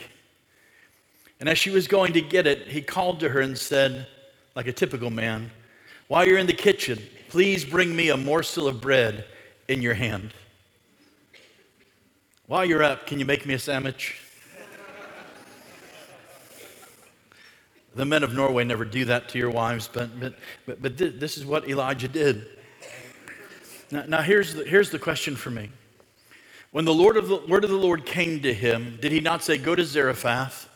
And as she was going to get it, he called to her and said, like a typical man, While you're in the kitchen, please bring me a morsel of bread in your hand. While you're up, can you make me a sandwich? the men of Norway never do that to your wives, but, but, but, but this is what Elijah did. Now, now here's, the, here's the question for me. When the, Lord of the word of the Lord came to him, did he not say, Go to Zarephath?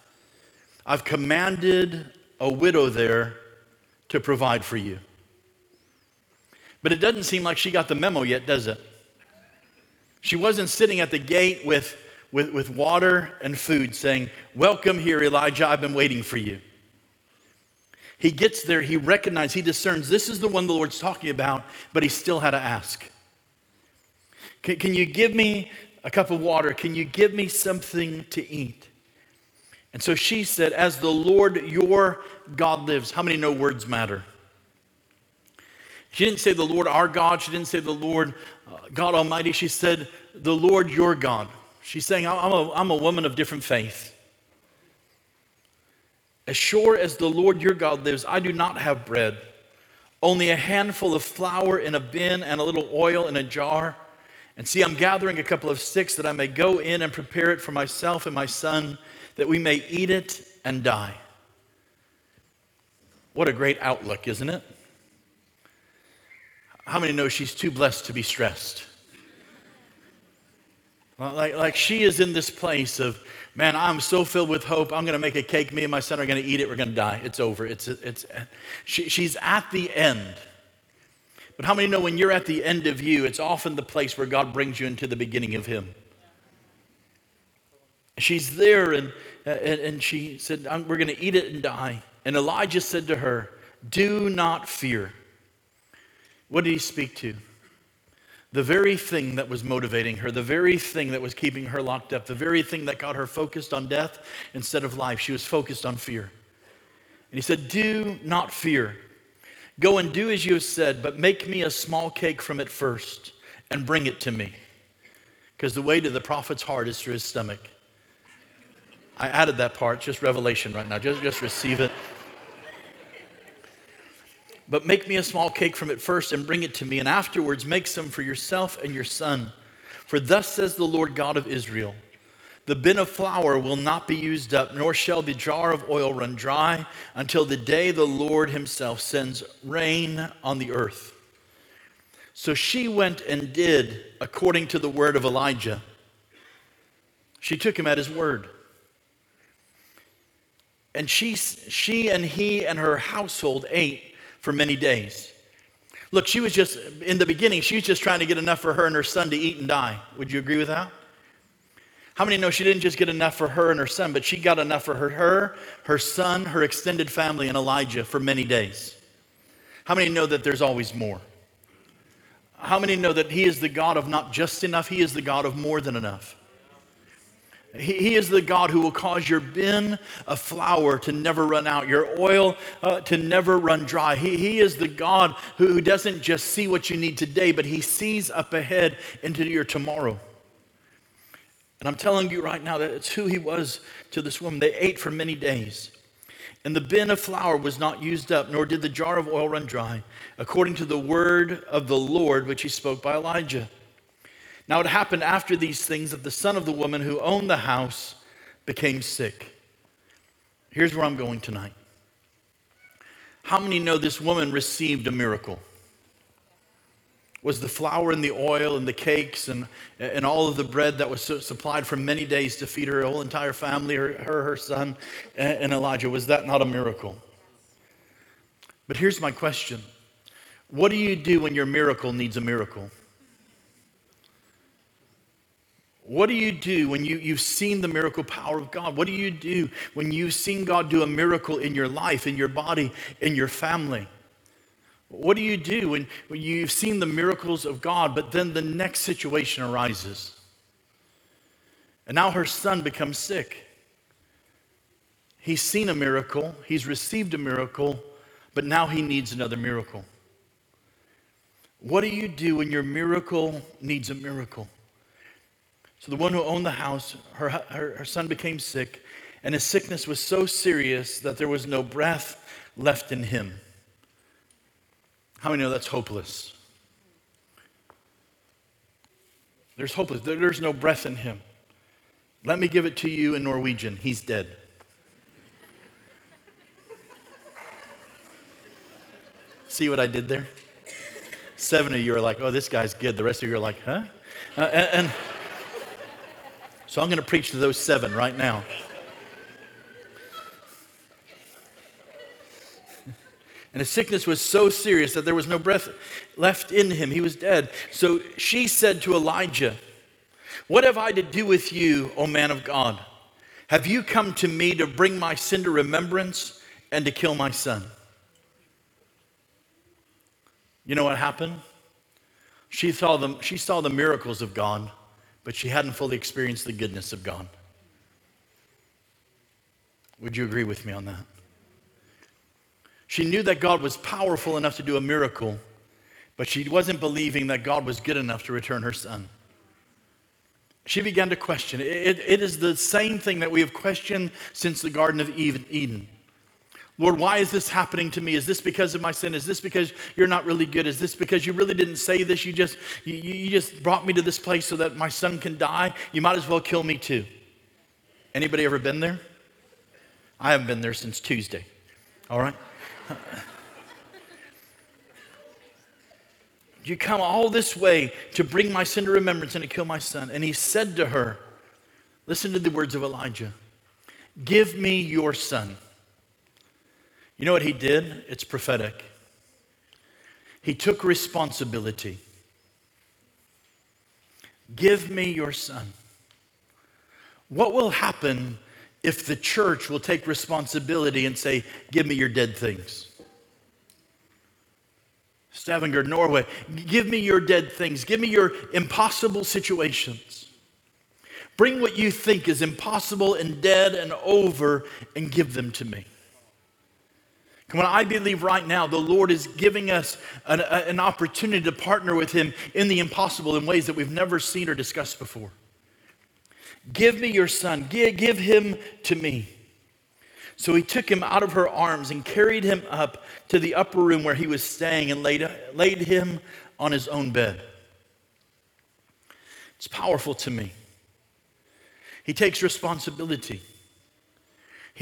I've commanded a widow there to provide for you. But it doesn't seem like she got the memo yet, does it? She wasn't sitting at the gate with, with, with water and food saying, Welcome here, Elijah, I've been waiting for you. He gets there, he recognizes, he discerns this is the one the Lord's talking about, but he still had to ask. Can, can you give me a cup of water? Can you give me something to eat? And so she said, As the Lord your God lives, how many know words matter? She didn't say the Lord our God. She didn't say the Lord God Almighty. She said the Lord your God. She's saying, I'm a, I'm a woman of different faith. As sure as the Lord your God lives, I do not have bread, only a handful of flour in a bin and a little oil in a jar. And see, I'm gathering a couple of sticks that I may go in and prepare it for myself and my son, that we may eat it and die. What a great outlook, isn't it? How many know she's too blessed to be stressed? Like, like she is in this place of, man, I'm so filled with hope. I'm going to make a cake. Me and my son are going to eat it. We're going to die. It's over. It's, it's, she, she's at the end. But how many know when you're at the end of you, it's often the place where God brings you into the beginning of Him? She's there, and, and, and she said, We're going to eat it and die. And Elijah said to her, Do not fear. What did he speak to? The very thing that was motivating her, the very thing that was keeping her locked up, the very thing that got her focused on death instead of life. She was focused on fear. And he said, Do not fear. Go and do as you have said, but make me a small cake from it first and bring it to me. Because the way to the prophet's heart is through his stomach. I added that part, just revelation right now. Just, just receive it. But make me a small cake from it first and bring it to me, and afterwards make some for yourself and your son. For thus says the Lord God of Israel The bin of flour will not be used up, nor shall the jar of oil run dry until the day the Lord himself sends rain on the earth. So she went and did according to the word of Elijah. She took him at his word. And she, she and he and her household ate for many days. Look, she was just, in the beginning, she was just trying to get enough for her and her son to eat and die. Would you agree with that? How many know she didn't just get enough for her and her son, but she got enough for her, her, her son, her extended family, and Elijah for many days? How many know that there's always more? How many know that He is the God of not just enough, He is the God of more than enough? He, is the God who will cause your bin of flour to never run out, your oil uh, to never run dry. He, he is the God who, who doesn't just see what you need today, but He sees up ahead into your tomorrow. And I'm telling you right now that it's who He was to this woman. They ate for many days. And the bin of flour was not used up, nor did the jar of oil run dry, according to the word of the Lord which He spoke by Elijah. Now it happened after these things that the son of the woman who owned the house became sick. Here's where I'm going tonight. How many know this woman received a miracle? Was the flour and the oil and the cakes and, and all of the bread that was supplied for many days to feed her whole entire family, her, her, her son, and Elijah, was that not a miracle? But here's my question What do you do when your miracle needs a miracle? What do you do when you, you've seen the miracle power of God? What do you do when you've seen God do a miracle in your life, in your body, in your family? What do you do when, when you've seen the miracles of God, but then the next situation arises? And now her son becomes sick. He's seen a miracle, he's received a miracle, but now he needs another miracle. What do you do when your miracle needs a miracle? So the one who owned the house, her, her, her son became sick, and his sickness was so serious that there was no breath left in him. How many know that's hopeless? There's hopeless. There's no breath in him. Let me give it to you in Norwegian. He's dead. See what I did there? Seven of you are like, oh, this guy's good. The rest of you are like, huh? Uh, and, and so I'm going to preach to those seven right now. And his sickness was so serious that there was no breath left in him. He was dead. So she said to Elijah, What have I to do with you, O man of God? Have you come to me to bring my sin to remembrance and to kill my son? You know what happened? She saw the, she saw the miracles of God but she hadn't fully experienced the goodness of God. Would you agree with me on that? She knew that God was powerful enough to do a miracle, but she wasn't believing that God was good enough to return her son. She began to question. It, it is the same thing that we have questioned since the Garden of Eden. Lord, why is this happening to me? Is this because of my sin? Is this because you're not really good? Is this because you really didn't say this? You just, you, you just brought me to this place so that my son can die? You might as well kill me too. Anybody ever been there? I haven't been there since Tuesday. All right? you come all this way to bring my sin to remembrance and to kill my son. And he said to her, Listen to the words of Elijah Give me your son. You know what he did? It's prophetic. He took responsibility. Give me your son. What will happen if the church will take responsibility and say, Give me your dead things? Stavanger, Norway, give me your dead things. Give me your impossible situations. Bring what you think is impossible and dead and over and give them to me. Come on, I believe right now the Lord is giving us an, an opportunity to partner with Him in the impossible in ways that we've never seen or discussed before. Give me your son, give, give him to me. So he took him out of her arms and carried him up to the upper room where he was staying and laid, laid him on his own bed. It's powerful to me. He takes responsibility.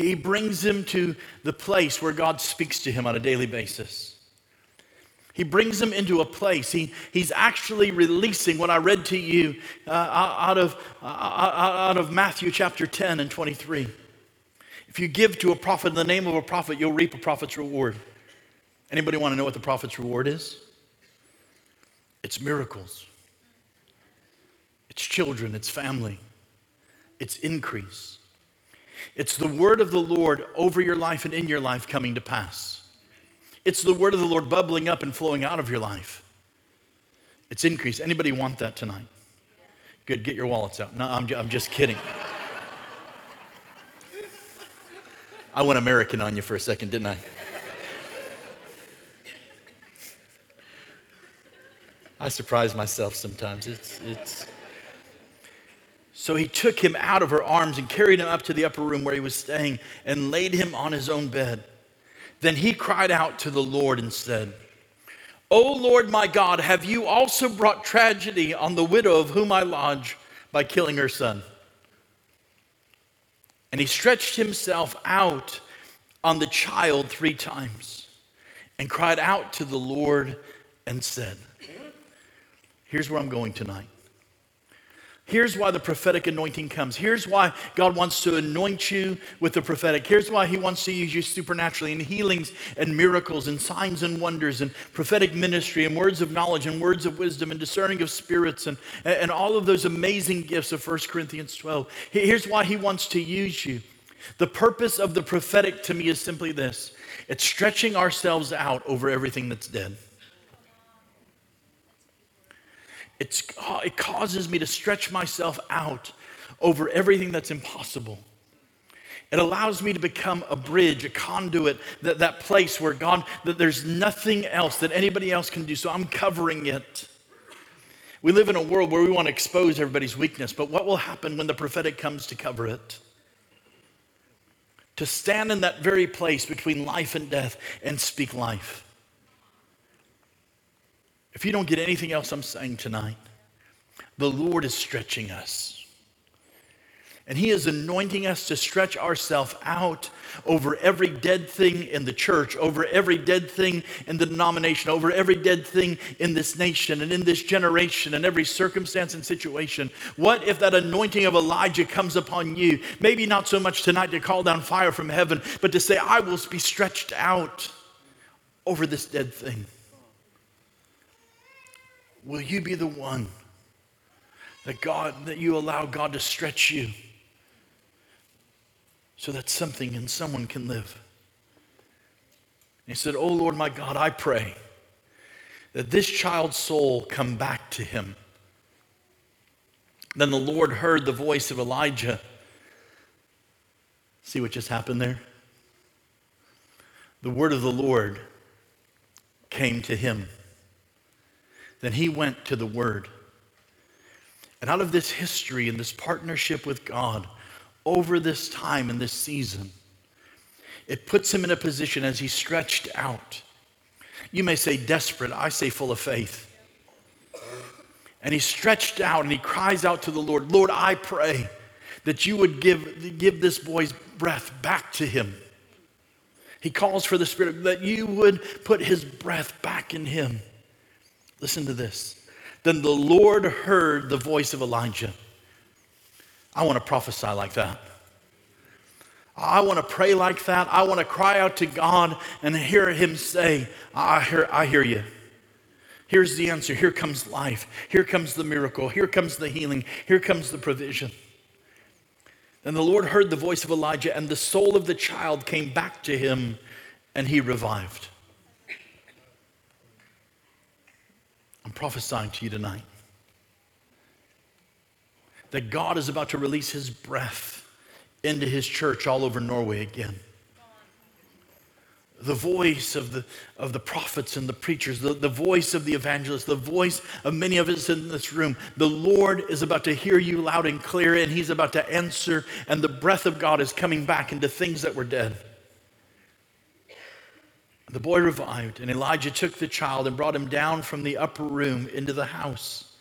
He brings him to the place where God speaks to him on a daily basis. He brings him into a place. He, he's actually releasing what I read to you uh, out, of, uh, out of Matthew chapter 10 and 23. If you give to a prophet in the name of a prophet, you'll reap a prophet's reward. Anybody want to know what the prophet's reward is? It's miracles. It's children, it's family, it's increase. It's the word of the Lord over your life and in your life coming to pass. It's the word of the Lord bubbling up and flowing out of your life. It's increase. Anybody want that tonight? Good, get your wallets out. No, I'm, I'm just kidding. I went American on you for a second, didn't I? I surprise myself sometimes. It's, it's, so he took him out of her arms and carried him up to the upper room where he was staying and laid him on his own bed. Then he cried out to the Lord and said, O Lord my God, have you also brought tragedy on the widow of whom I lodge by killing her son? And he stretched himself out on the child three times and cried out to the Lord and said, Here's where I'm going tonight. Here's why the prophetic anointing comes. Here's why God wants to anoint you with the prophetic. Here's why He wants to use you supernaturally in healings and miracles and signs and wonders and prophetic ministry and words of knowledge and words of wisdom and discerning of spirits and, and all of those amazing gifts of 1 Corinthians 12. Here's why He wants to use you. The purpose of the prophetic to me is simply this it's stretching ourselves out over everything that's dead. It's, oh, it causes me to stretch myself out over everything that's impossible. It allows me to become a bridge, a conduit, that, that place where God, that there's nothing else that anybody else can do. So I'm covering it. We live in a world where we want to expose everybody's weakness, but what will happen when the prophetic comes to cover it? To stand in that very place between life and death and speak life. If you don't get anything else I'm saying tonight, the Lord is stretching us. And He is anointing us to stretch ourselves out over every dead thing in the church, over every dead thing in the denomination, over every dead thing in this nation and in this generation and every circumstance and situation. What if that anointing of Elijah comes upon you? Maybe not so much tonight to call down fire from heaven, but to say, I will be stretched out over this dead thing. Will you be the one that God, that you allow God to stretch you so that something and someone can live? he said, Oh Lord my God, I pray that this child's soul come back to him. Then the Lord heard the voice of Elijah. See what just happened there? The word of the Lord came to him. Then he went to the Word. And out of this history and this partnership with God over this time and this season, it puts him in a position as he stretched out. You may say desperate, I say full of faith. And he stretched out and he cries out to the Lord, Lord, I pray that you would give, give this boy's breath back to him. He calls for the Spirit, that you would put his breath back in him. Listen to this. Then the Lord heard the voice of Elijah. I want to prophesy like that. I want to pray like that. I want to cry out to God and hear Him say, I hear, I hear you. Here's the answer. Here comes life. Here comes the miracle. Here comes the healing. Here comes the provision. Then the Lord heard the voice of Elijah, and the soul of the child came back to him, and he revived. I'm prophesying to you tonight that God is about to release his breath into his church all over Norway again. The voice of the, of the prophets and the preachers, the, the voice of the evangelists, the voice of many of us in this room. The Lord is about to hear you loud and clear, and He's about to answer, and the breath of God is coming back into things that were dead. The boy revived, and Elijah took the child and brought him down from the upper room into the house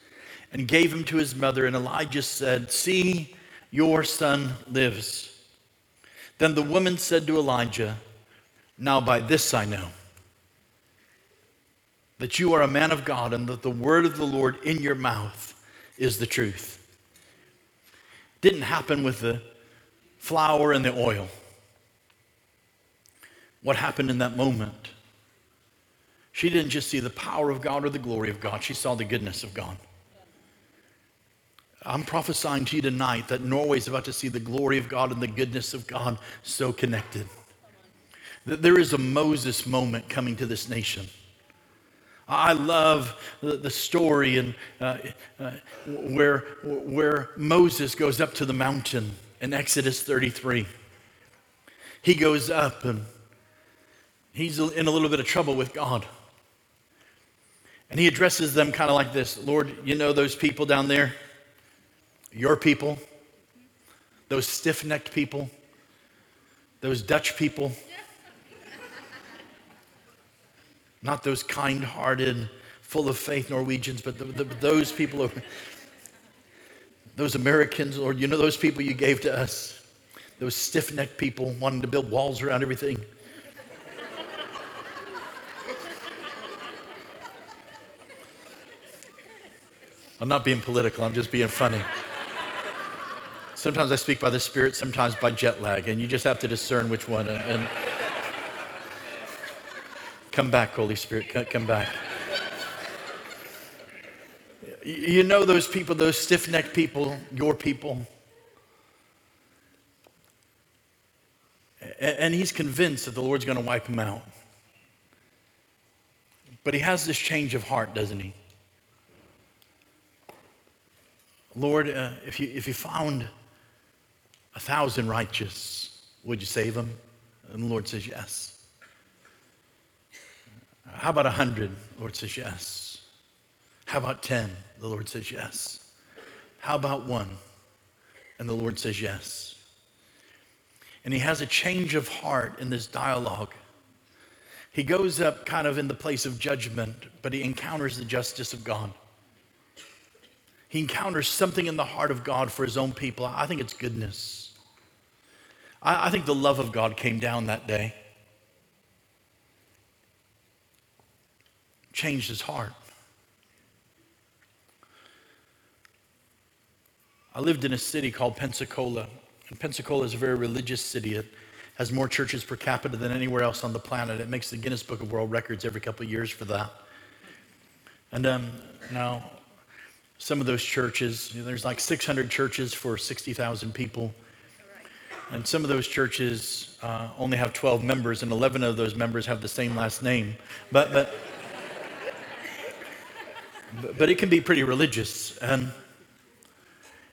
and gave him to his mother. And Elijah said, See, your son lives. Then the woman said to Elijah, Now by this I know that you are a man of God and that the word of the Lord in your mouth is the truth. Didn't happen with the flour and the oil what happened in that moment. She didn't just see the power of God or the glory of God, she saw the goodness of God. I'm prophesying to you tonight that Norway is about to see the glory of God and the goodness of God so connected. That there is a Moses moment coming to this nation. I love the, the story and, uh, uh, where, where Moses goes up to the mountain in Exodus 33. He goes up and he's in a little bit of trouble with God. And he addresses them kind of like this Lord, you know those people down there? Your people? Those stiff necked people? Those Dutch people? Not those kind hearted, full of faith Norwegians, but the, the, those people, those Americans, Lord, you know those people you gave to us? Those stiff necked people wanting to build walls around everything. I'm not being political, I'm just being funny. Sometimes I speak by the Spirit, sometimes by jet lag, and you just have to discern which one. And, and come back, Holy Spirit, come back. You know those people, those stiff necked people, your people. And he's convinced that the Lord's going to wipe him out. But he has this change of heart, doesn't he? Lord, uh, if, you, if you found a thousand righteous, would you save them? And the Lord says, Yes. How about a hundred? The Lord says, Yes. How about ten? The Lord says, Yes. How about one? And the Lord says, Yes. And he has a change of heart in this dialogue. He goes up kind of in the place of judgment, but he encounters the justice of God. He encounters something in the heart of God for his own people. I think it's goodness. I, I think the love of God came down that day, changed his heart. I lived in a city called Pensacola. And Pensacola is a very religious city. It has more churches per capita than anywhere else on the planet. It makes the Guinness Book of World Records every couple of years for that. And um, now, some of those churches, you know, there's like 600 churches for 60,000 people. And some of those churches uh, only have 12 members, and 11 of those members have the same last name. But, but, but it can be pretty religious. And,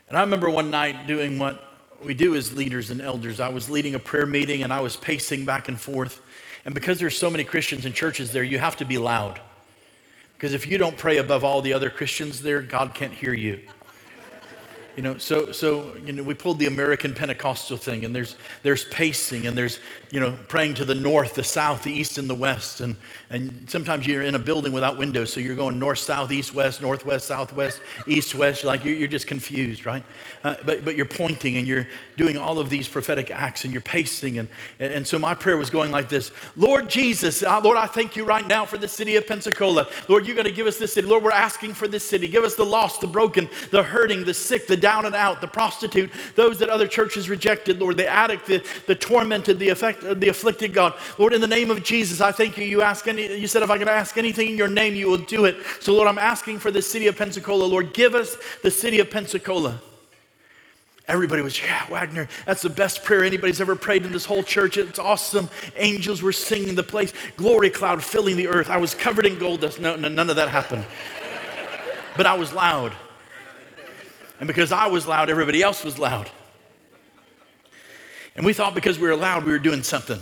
and I remember one night doing what we do as leaders and elders. I was leading a prayer meeting and I was pacing back and forth. And because there's so many Christians and churches there, you have to be loud. Because if you don't pray above all the other Christians there, God can't hear you. You know, so so you know, we pulled the American Pentecostal thing, and there's there's pacing, and there's you know praying to the north, the south, the east, and the west, and and sometimes you're in a building without windows, so you're going north, south, east, west, northwest, southwest, east, west. Like you're, you're just confused, right? Uh, but but you're pointing, and you're doing all of these prophetic acts, and you're pacing, and and so my prayer was going like this: Lord Jesus, uh, Lord, I thank you right now for the city of Pensacola. Lord, you're going to give us this city. Lord, we're asking for this city. Give us the lost, the broken, the hurting, the sick, the down and out, the prostitute, those that other churches rejected, Lord, the addict, the, the tormented, the, affect, uh, the afflicted, God. Lord, in the name of Jesus, I thank you. You ask any, you said if I can ask anything in your name, you will do it. So, Lord, I'm asking for the city of Pensacola. Lord, give us the city of Pensacola. Everybody was, yeah, Wagner, that's the best prayer anybody's ever prayed in this whole church. It's awesome. Angels were singing the place, glory cloud filling the earth. I was covered in gold dust. No, no none of that happened. but I was loud. And because I was loud, everybody else was loud. And we thought because we were loud, we were doing something.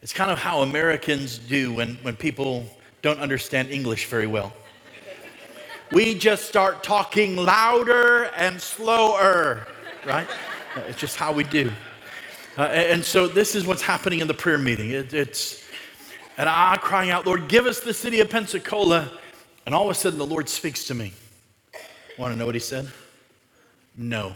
It's kind of how Americans do when, when people don't understand English very well. We just start talking louder and slower, right? It's just how we do. Uh, and so this is what's happening in the prayer meeting. It, it's, and I crying out, Lord, give us the city of Pensacola. And all of a sudden, the Lord speaks to me. Want to know what he said? No.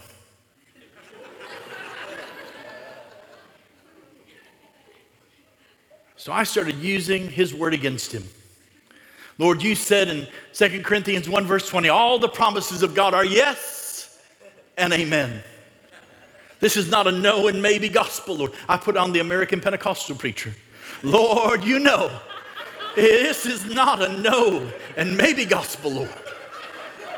So I started using his word against him. Lord, you said in 2 Corinthians 1, verse 20, all the promises of God are yes and amen. This is not a no and maybe gospel, Lord. I put on the American Pentecostal preacher. Lord, you know, this is not a no and maybe gospel, Lord.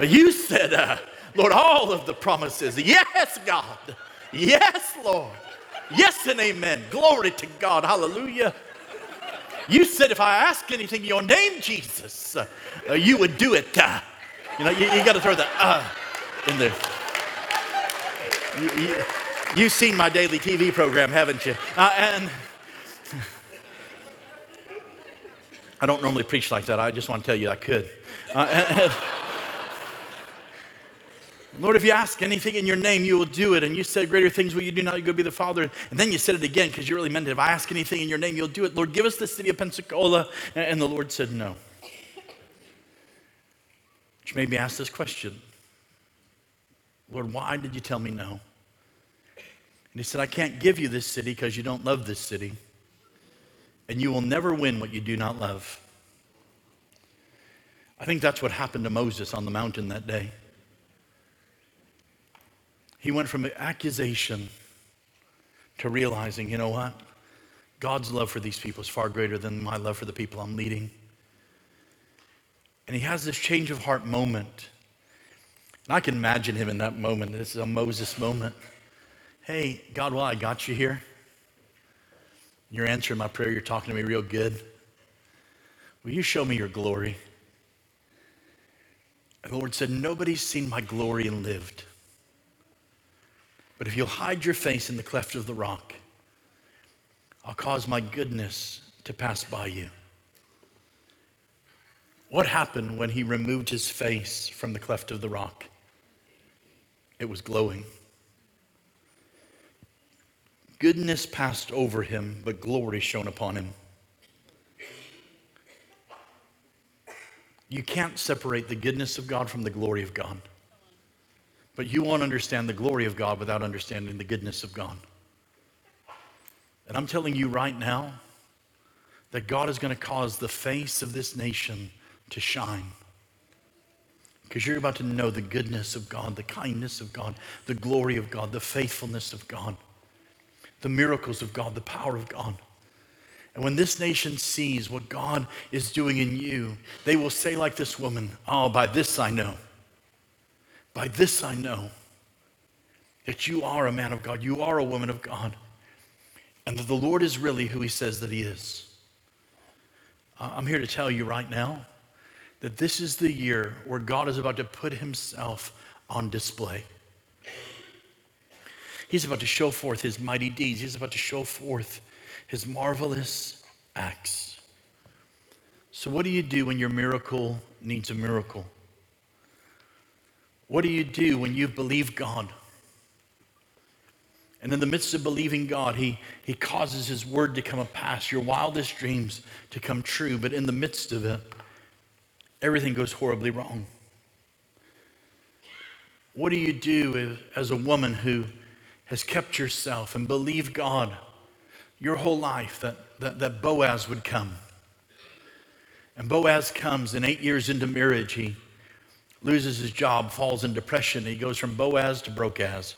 You said, uh, Lord, all of the promises. Yes, God. Yes, Lord. Yes and amen. Glory to God. Hallelujah. You said if I ask anything in your name, Jesus, uh, uh, you would do it. Uh, you know, you, you got to throw the uh in there. You, you, you've seen my daily TV program, haven't you? Uh, and I don't normally preach like that. I just want to tell you I could. Uh, and, Lord, if you ask anything in your name, you will do it. And you said, Greater things will you do now, you go be the Father. And then you said it again because you really meant it. If I ask anything in your name, you'll do it. Lord, give us the city of Pensacola. And the Lord said, No. Which made me ask this question Lord, why did you tell me no? And he said, I can't give you this city because you don't love this city. And you will never win what you do not love. I think that's what happened to Moses on the mountain that day. He went from accusation to realizing, you know what? God's love for these people is far greater than my love for the people I'm leading. And he has this change of heart moment. And I can imagine him in that moment. This is a Moses moment. Hey, God, well, I got you here. You're answering my prayer. You're talking to me real good. Will you show me your glory? And the Lord said, Nobody's seen my glory and lived. But if you'll hide your face in the cleft of the rock, I'll cause my goodness to pass by you. What happened when he removed his face from the cleft of the rock? It was glowing. Goodness passed over him, but glory shone upon him. You can't separate the goodness of God from the glory of God. But you won't understand the glory of God without understanding the goodness of God. And I'm telling you right now that God is going to cause the face of this nation to shine. Because you're about to know the goodness of God, the kindness of God, the glory of God, the faithfulness of God, the miracles of God, the power of God. And when this nation sees what God is doing in you, they will say, like this woman, Oh, by this I know. By this I know that you are a man of God, you are a woman of God, and that the Lord is really who He says that He is. I'm here to tell you right now that this is the year where God is about to put Himself on display. He's about to show forth His mighty deeds, He's about to show forth his marvelous acts. So, what do you do when your miracle needs a miracle? What do you do when you believe God? And in the midst of believing God, he, he causes His word to come a pass, your wildest dreams to come true. But in the midst of it, everything goes horribly wrong. What do you do as a woman who has kept yourself and believed God your whole life that, that, that Boaz would come. And Boaz comes, and eight years into marriage, he loses his job, falls in depression. He goes from Boaz to Brokaz.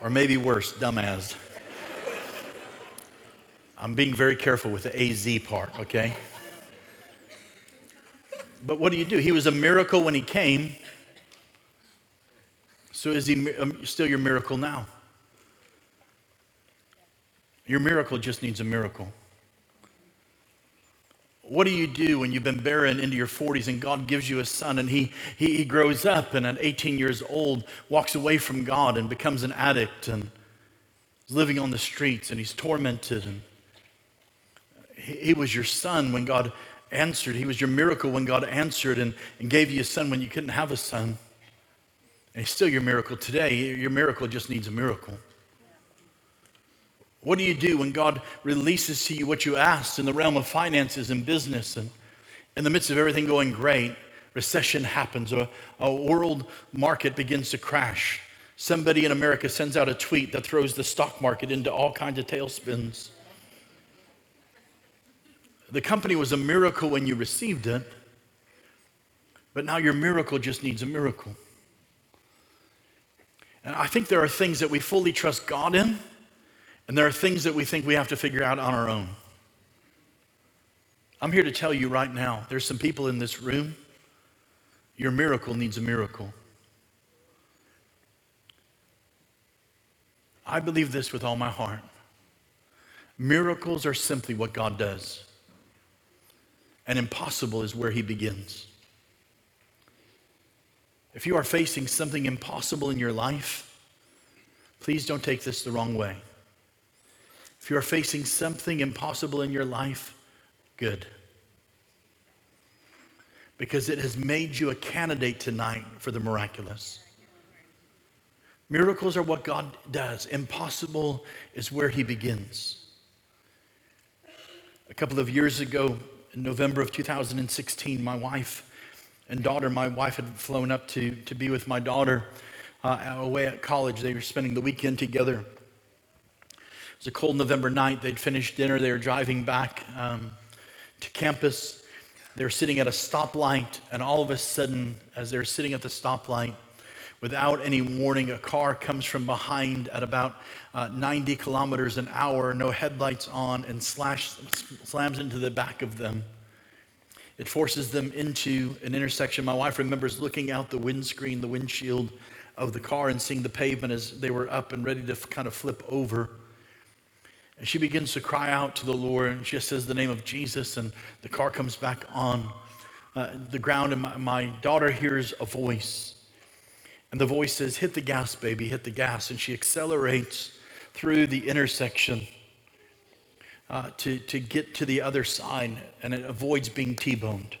or maybe worse, dumbass. I'm being very careful with the AZ part, okay? But what do you do? He was a miracle when he came, so is he um, still your miracle now? Your miracle just needs a miracle. What do you do when you've been barren into your 40s and God gives you a son and he, he, he grows up and at 18 years old walks away from God and becomes an addict and is living on the streets and he's tormented and he, he was your son when God answered. He was your miracle when God answered and, and gave you a son when you couldn't have a son. And he's still your miracle today. Your miracle just needs a miracle. What do you do when God releases to you what you asked in the realm of finances and business? And in the midst of everything going great, recession happens, or a world market begins to crash. Somebody in America sends out a tweet that throws the stock market into all kinds of tailspins. The company was a miracle when you received it, but now your miracle just needs a miracle. And I think there are things that we fully trust God in, and there are things that we think we have to figure out on our own. I'm here to tell you right now there's some people in this room, your miracle needs a miracle. I believe this with all my heart. Miracles are simply what God does, and impossible is where He begins. If you are facing something impossible in your life, please don't take this the wrong way. If you are facing something impossible in your life, good. Because it has made you a candidate tonight for the miraculous. Miracles are what God does, impossible is where He begins. A couple of years ago, in November of 2016, my wife and daughter, my wife had flown up to, to be with my daughter uh, away at college. They were spending the weekend together. It was a cold November night. They'd finished dinner. They were driving back um, to campus. They were sitting at a stoplight, and all of a sudden, as they're sitting at the stoplight, without any warning, a car comes from behind at about uh, 90 kilometers an hour, no headlights on, and slash, slams into the back of them. It forces them into an intersection. My wife remembers looking out the windscreen, the windshield of the car, and seeing the pavement as they were up and ready to kind of flip over. And she begins to cry out to the Lord, and she says the name of Jesus, and the car comes back on uh, the ground, and my, my daughter hears a voice. And the voice says, Hit the gas, baby, hit the gas. And she accelerates through the intersection uh, to, to get to the other side, and it avoids being T boned.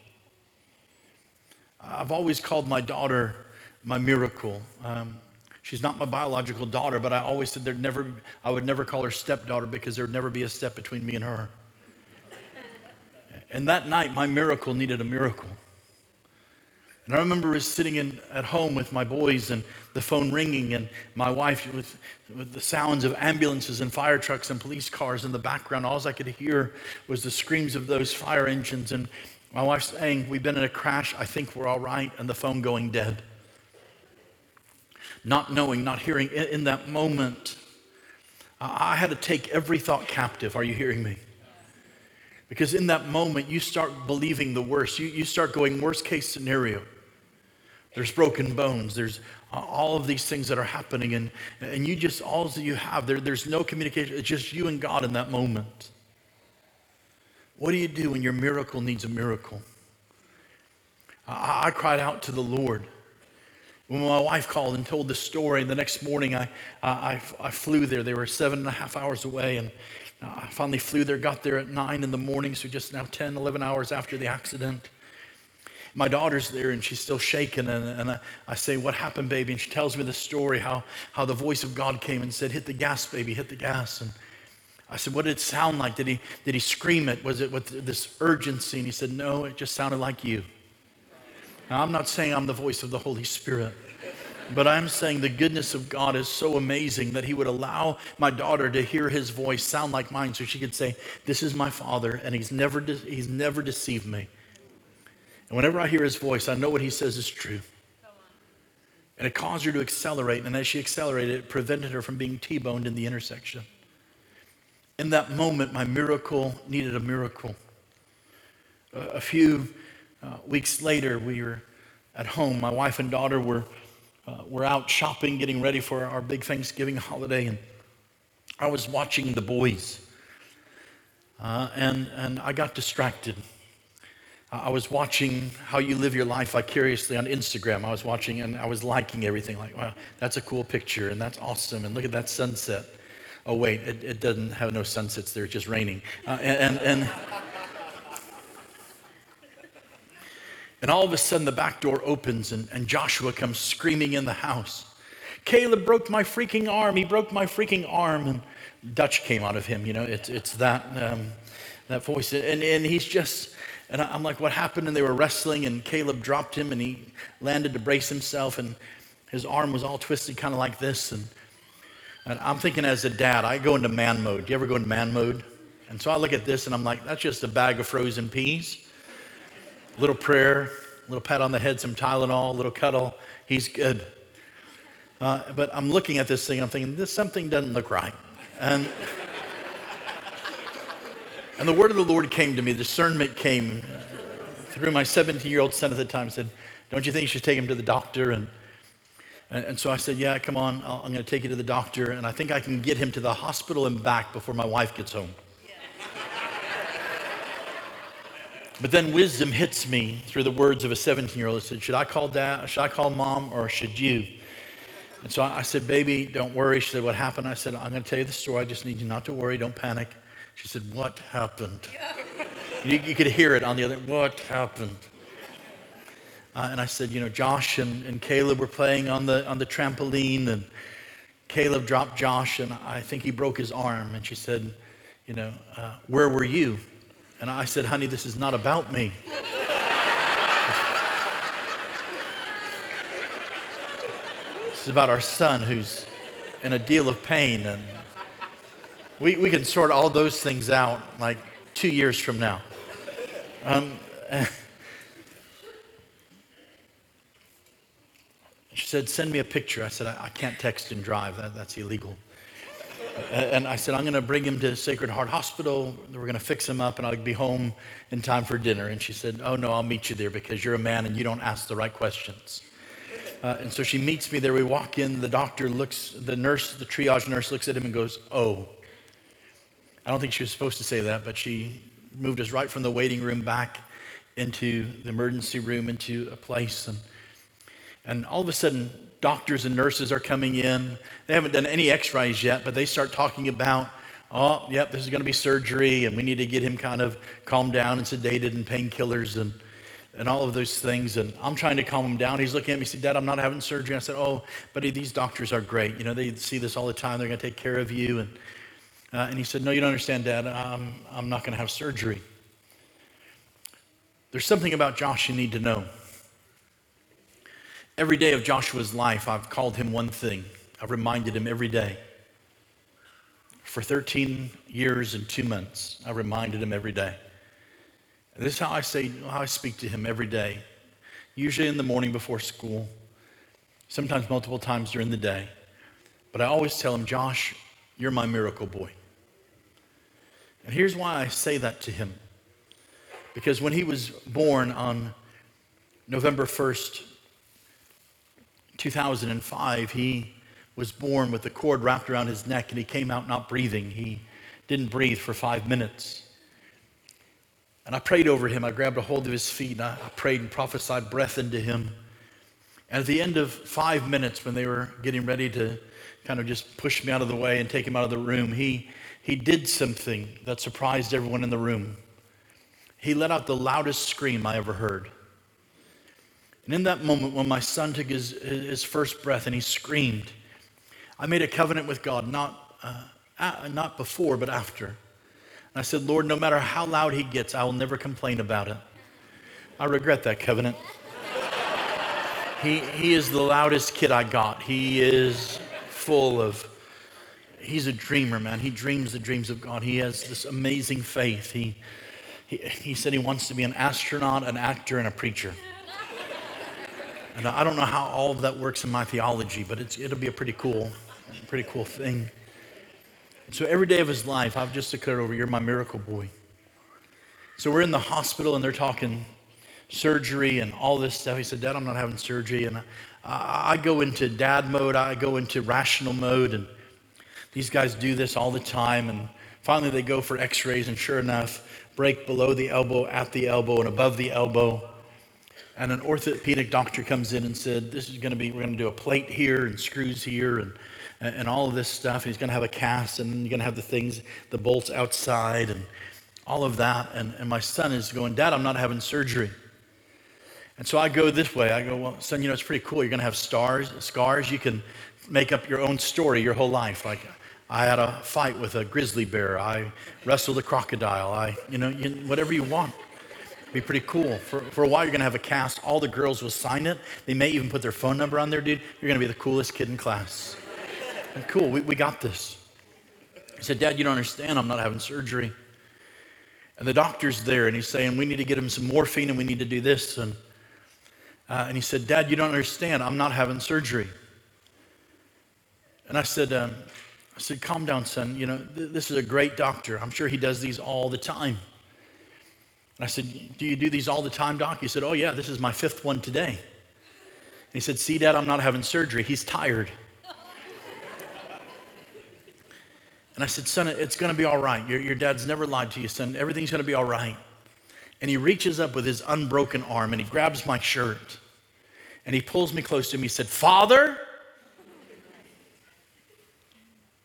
I've always called my daughter my miracle. Um, she's not my biological daughter, but I always said there'd never, I would never call her stepdaughter because there'd never be a step between me and her. And that night, my miracle needed a miracle. And I remember sitting in, at home with my boys and the phone ringing, and my wife with, with the sounds of ambulances and fire trucks and police cars in the background. All I could hear was the screams of those fire engines. And my wife saying, We've been in a crash. I think we're all right. And the phone going dead. Not knowing, not hearing. In, in that moment, I had to take every thought captive. Are you hearing me? Because in that moment, you start believing the worst. You, you start going, worst case scenario. There's broken bones. There's uh, all of these things that are happening. And, and you just, all that you have, there, there's no communication. It's just you and God in that moment. What do you do when your miracle needs a miracle? I, I cried out to the Lord. When my wife called and told the story, the next morning I, I, I flew there. They were seven and a half hours away. And uh, I finally flew there, got there at 9 in the morning, so just now 10, 11 hours after the accident. My daughter's there and she's still shaking. And, and I, I, say, What happened, baby? And she tells me the story how, how the voice of God came and said, Hit the gas, baby, hit the gas. And I said, What did it sound like? Did he, did he scream it? Was it with this urgency? And he said, No, it just sounded like you. Now, I'm not saying I'm the voice of the Holy Spirit. But I'm saying the goodness of God is so amazing that He would allow my daughter to hear His voice sound like mine so she could say, This is my Father, and He's never, de- he's never deceived me. And whenever I hear His voice, I know what He says is true. And it caused her to accelerate. And as she accelerated, it prevented her from being T boned in the intersection. In that moment, my miracle needed a miracle. A few uh, weeks later, we were at home. My wife and daughter were uh, we're out shopping, getting ready for our big Thanksgiving holiday, and I was watching the boys, uh, and and I got distracted. I was watching how you live your life vicariously on Instagram. I was watching and I was liking everything. Like, wow, that's a cool picture, and that's awesome, and look at that sunset. Oh wait, it, it doesn't have no sunsets there; it's just raining, uh, and. and, and And all of a sudden, the back door opens and, and Joshua comes screaming in the house. Caleb broke my freaking arm. He broke my freaking arm. And Dutch came out of him. You know, it's, it's that, um, that voice. And, and he's just, and I'm like, what happened? And they were wrestling, and Caleb dropped him, and he landed to brace himself, and his arm was all twisted, kind of like this. And, and I'm thinking, as a dad, I go into man mode. Do you ever go into man mode? And so I look at this, and I'm like, that's just a bag of frozen peas little prayer, little pat on the head, some Tylenol, a little cuddle. He's good. Uh, but I'm looking at this thing, I'm thinking, this something doesn't look right. And, and the word of the Lord came to me, discernment came through my 17 year old son at the time, said, Don't you think you should take him to the doctor? And, and, and so I said, Yeah, come on, i am going to take you to the doctor. And I think I can get him to the hospital and back before my wife gets home. But then wisdom hits me through the words of a 17 year old. It said, Should I call dad? Should I call mom or should you? And so I said, Baby, don't worry. She said, What happened? I said, I'm going to tell you the story. I just need you not to worry. Don't panic. She said, What happened? you, you, could hear it on the other. What happened? Uh, and I said, You know, Josh and, and Caleb were playing on the, on the trampoline, and Caleb dropped Josh, and I think he broke his arm. And she said, You know, uh, where were you? And I said, honey, this is not about me. this is about our son who's in a deal of pain. And we, we can sort all those things out like two years from now. Um, she said, send me a picture. I said, I, I can't text and drive. That, that's illegal and I said, I'm going to bring him to Sacred Heart Hospital. We're going to fix him up, and I'll be home in time for dinner. And she said, Oh, no, I'll meet you there because you're a man and you don't ask the right questions. Uh, and so she meets me there. We walk in. The doctor looks, the nurse, the triage nurse looks at him and goes, Oh. I don't think she was supposed to say that, but she moved us right from the waiting room back into the emergency room, into a place. And, and all of a sudden, doctors and nurses are coming in. They haven't done any x rays yet, but they start talking about, oh, yep, this is going to be surgery, and we need to get him kind of calmed down and sedated and painkillers and and all of those things. And I'm trying to calm him down. He's looking at me, he said, Dad, I'm not having surgery. I said, Oh, buddy, these doctors are great. You know, they see this all the time. They're going to take care of you. And, uh, and he said, No, you don't understand, Dad. I'm, I'm not going to have surgery. There's something about Josh you need to know. Every day of Joshua's life, I've called him one thing. I've reminded him every day. For 13 years and two months, I reminded him every day. And This is how I say, how I speak to him every day, usually in the morning before school, sometimes multiple times during the day. But I always tell him, Josh, you're my miracle boy. And here's why I say that to him. Because when he was born on November 1st, 2005, he was born with the cord wrapped around his neck and he came out not breathing. He didn't breathe for five minutes. And I prayed over him. I grabbed a hold of his feet and I, prayed and prophesied breath into him. And at the end of five minutes, when they were getting ready to kind of just push me out of the way and take him out of the room, he, he did something that surprised everyone in the room. He let out the loudest scream I ever heard. And in that moment, when my son took his, his first breath and he screamed, I made a covenant with God, not, uh, not before, but after. And I said, Lord, no matter how loud he gets, I will never complain about it. I regret that covenant. he, he is the loudest kid I got. He is full of, he's a dreamer, man. He dreams the dreams of God. He has this amazing faith. He, he, he said he wants to be an astronaut, an actor, and a preacher. And I don't know how all of that works in my theology, but it'll be a pretty cool, pretty cool thing. So every day of his life, I've just declared over, you're my miracle boy. So we're in the hospital and they're talking surgery and all this stuff. He said, Dad, I'm not having surgery. And I, I go into dad mode, I go into rational mode. And these guys do this all the time. And finally, they go for x rays, and sure enough, break below the elbow, at the elbow, and above the elbow. And an orthopedic doctor comes in and said, This is going to be, we're going to do a plate here and screws here. And and, all of this stuff. And he's going to have a cast, and you're going to have the things, the bolts outside, and all of that. And, and my son is going, Dad, I'm not having surgery. And so I go this way. I go, Well, son, you know, it's pretty cool. You're going to have stars, scars. You can make up your own story your whole life. Like, I had a fight with a grizzly bear. I wrestled a crocodile. I, you know, you, whatever you want. Be pretty cool. For, for a while, you're going to have a cast. All the girls will sign it. They may even put their phone number on there, dude. You're going to be the coolest kid in class cool, we, we got this. He said, Dad, you don't understand. I'm not having surgery. And the doctor's there and he's saying, We need to get him some morphine and we need to do this. And, uh, and he said, Dad, you don't understand. I'm not having surgery. And I said, um, I said, Calm down, son. You know, th- this is a great doctor. I'm sure he does these all the time. I said, Do you do these all the time, doc? He said, Oh, yeah, this is my fifth one today. And he said, See, Dad, I'm not having surgery. He's tired. And I said, Son, it's going to be all right. Your, your dad's never lied to you, son. Everything's going to be all right. And he reaches up with his unbroken arm and he grabs my shirt and he pulls me close to him. He said, Father?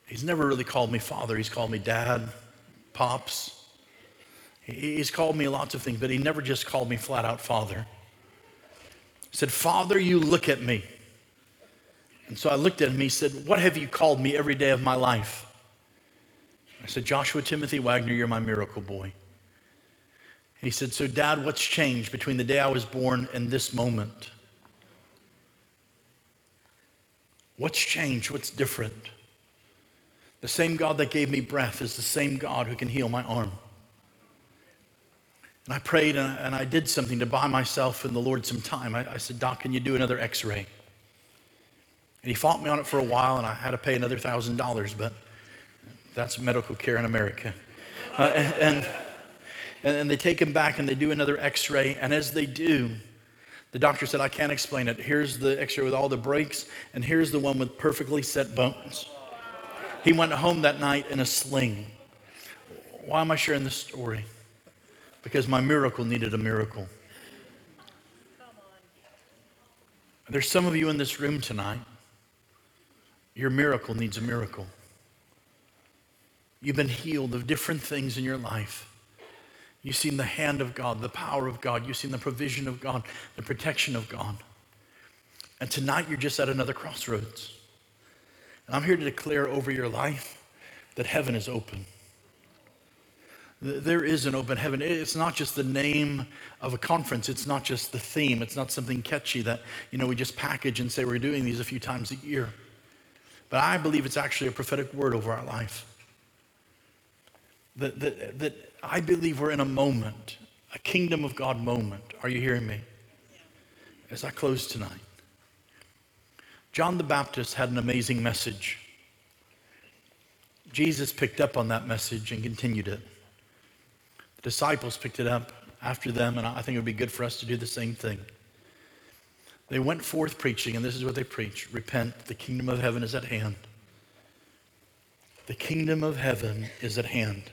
He's never really called me father. He's called me dad, pops. He's called me lots of things, but he never just called me flat out father. He said, Father, you look at me. And so I looked at him. He said, What have you called me every day of my life? I said, Joshua Timothy Wagner, you're my miracle boy. He said, So, Dad, what's changed between the day I was born and this moment? What's changed? What's different? The same God that gave me breath is the same God who can heal my arm. And I prayed and I, did something to buy myself and the Lord some time. I, I said, Doc, can you do another x ray? And he fought me on it for a while, and I had to pay another thousand dollars, but that's medical care in America. Uh, and, and, and they take him back and they do another x ray. And as they do, the doctor said, I can't explain it. Here's the x ray with all the breaks, and here's the one with perfectly set bones. He went home that night in a sling. Why am I sharing this story? Because my miracle needed a miracle. There's some of you in this room tonight. Your miracle needs a miracle. You've been healed of different things in your life. You've seen the hand of God, the power of God. You've seen the provision of God, the protection of God. And tonight you're just at another crossroads. And I'm here to declare over your life that heaven is open. There is an open heaven. It's not just the name of a conference. It's not just the theme. It's not something catchy that, you know, we just package and say we're doing these a few times a year. But I believe it's actually a prophetic word over our life. That, that, that I believe we're in a moment, a kingdom of God moment. Are you hearing me? As I close tonight. John the Baptist had an amazing message. Jesus picked up on that message and continued it. Disciples picked it up after them, and I think it would be good for us to do the same thing. They went forth preaching, and this is what they preached Repent, the kingdom of heaven is at hand. The kingdom of heaven is at hand.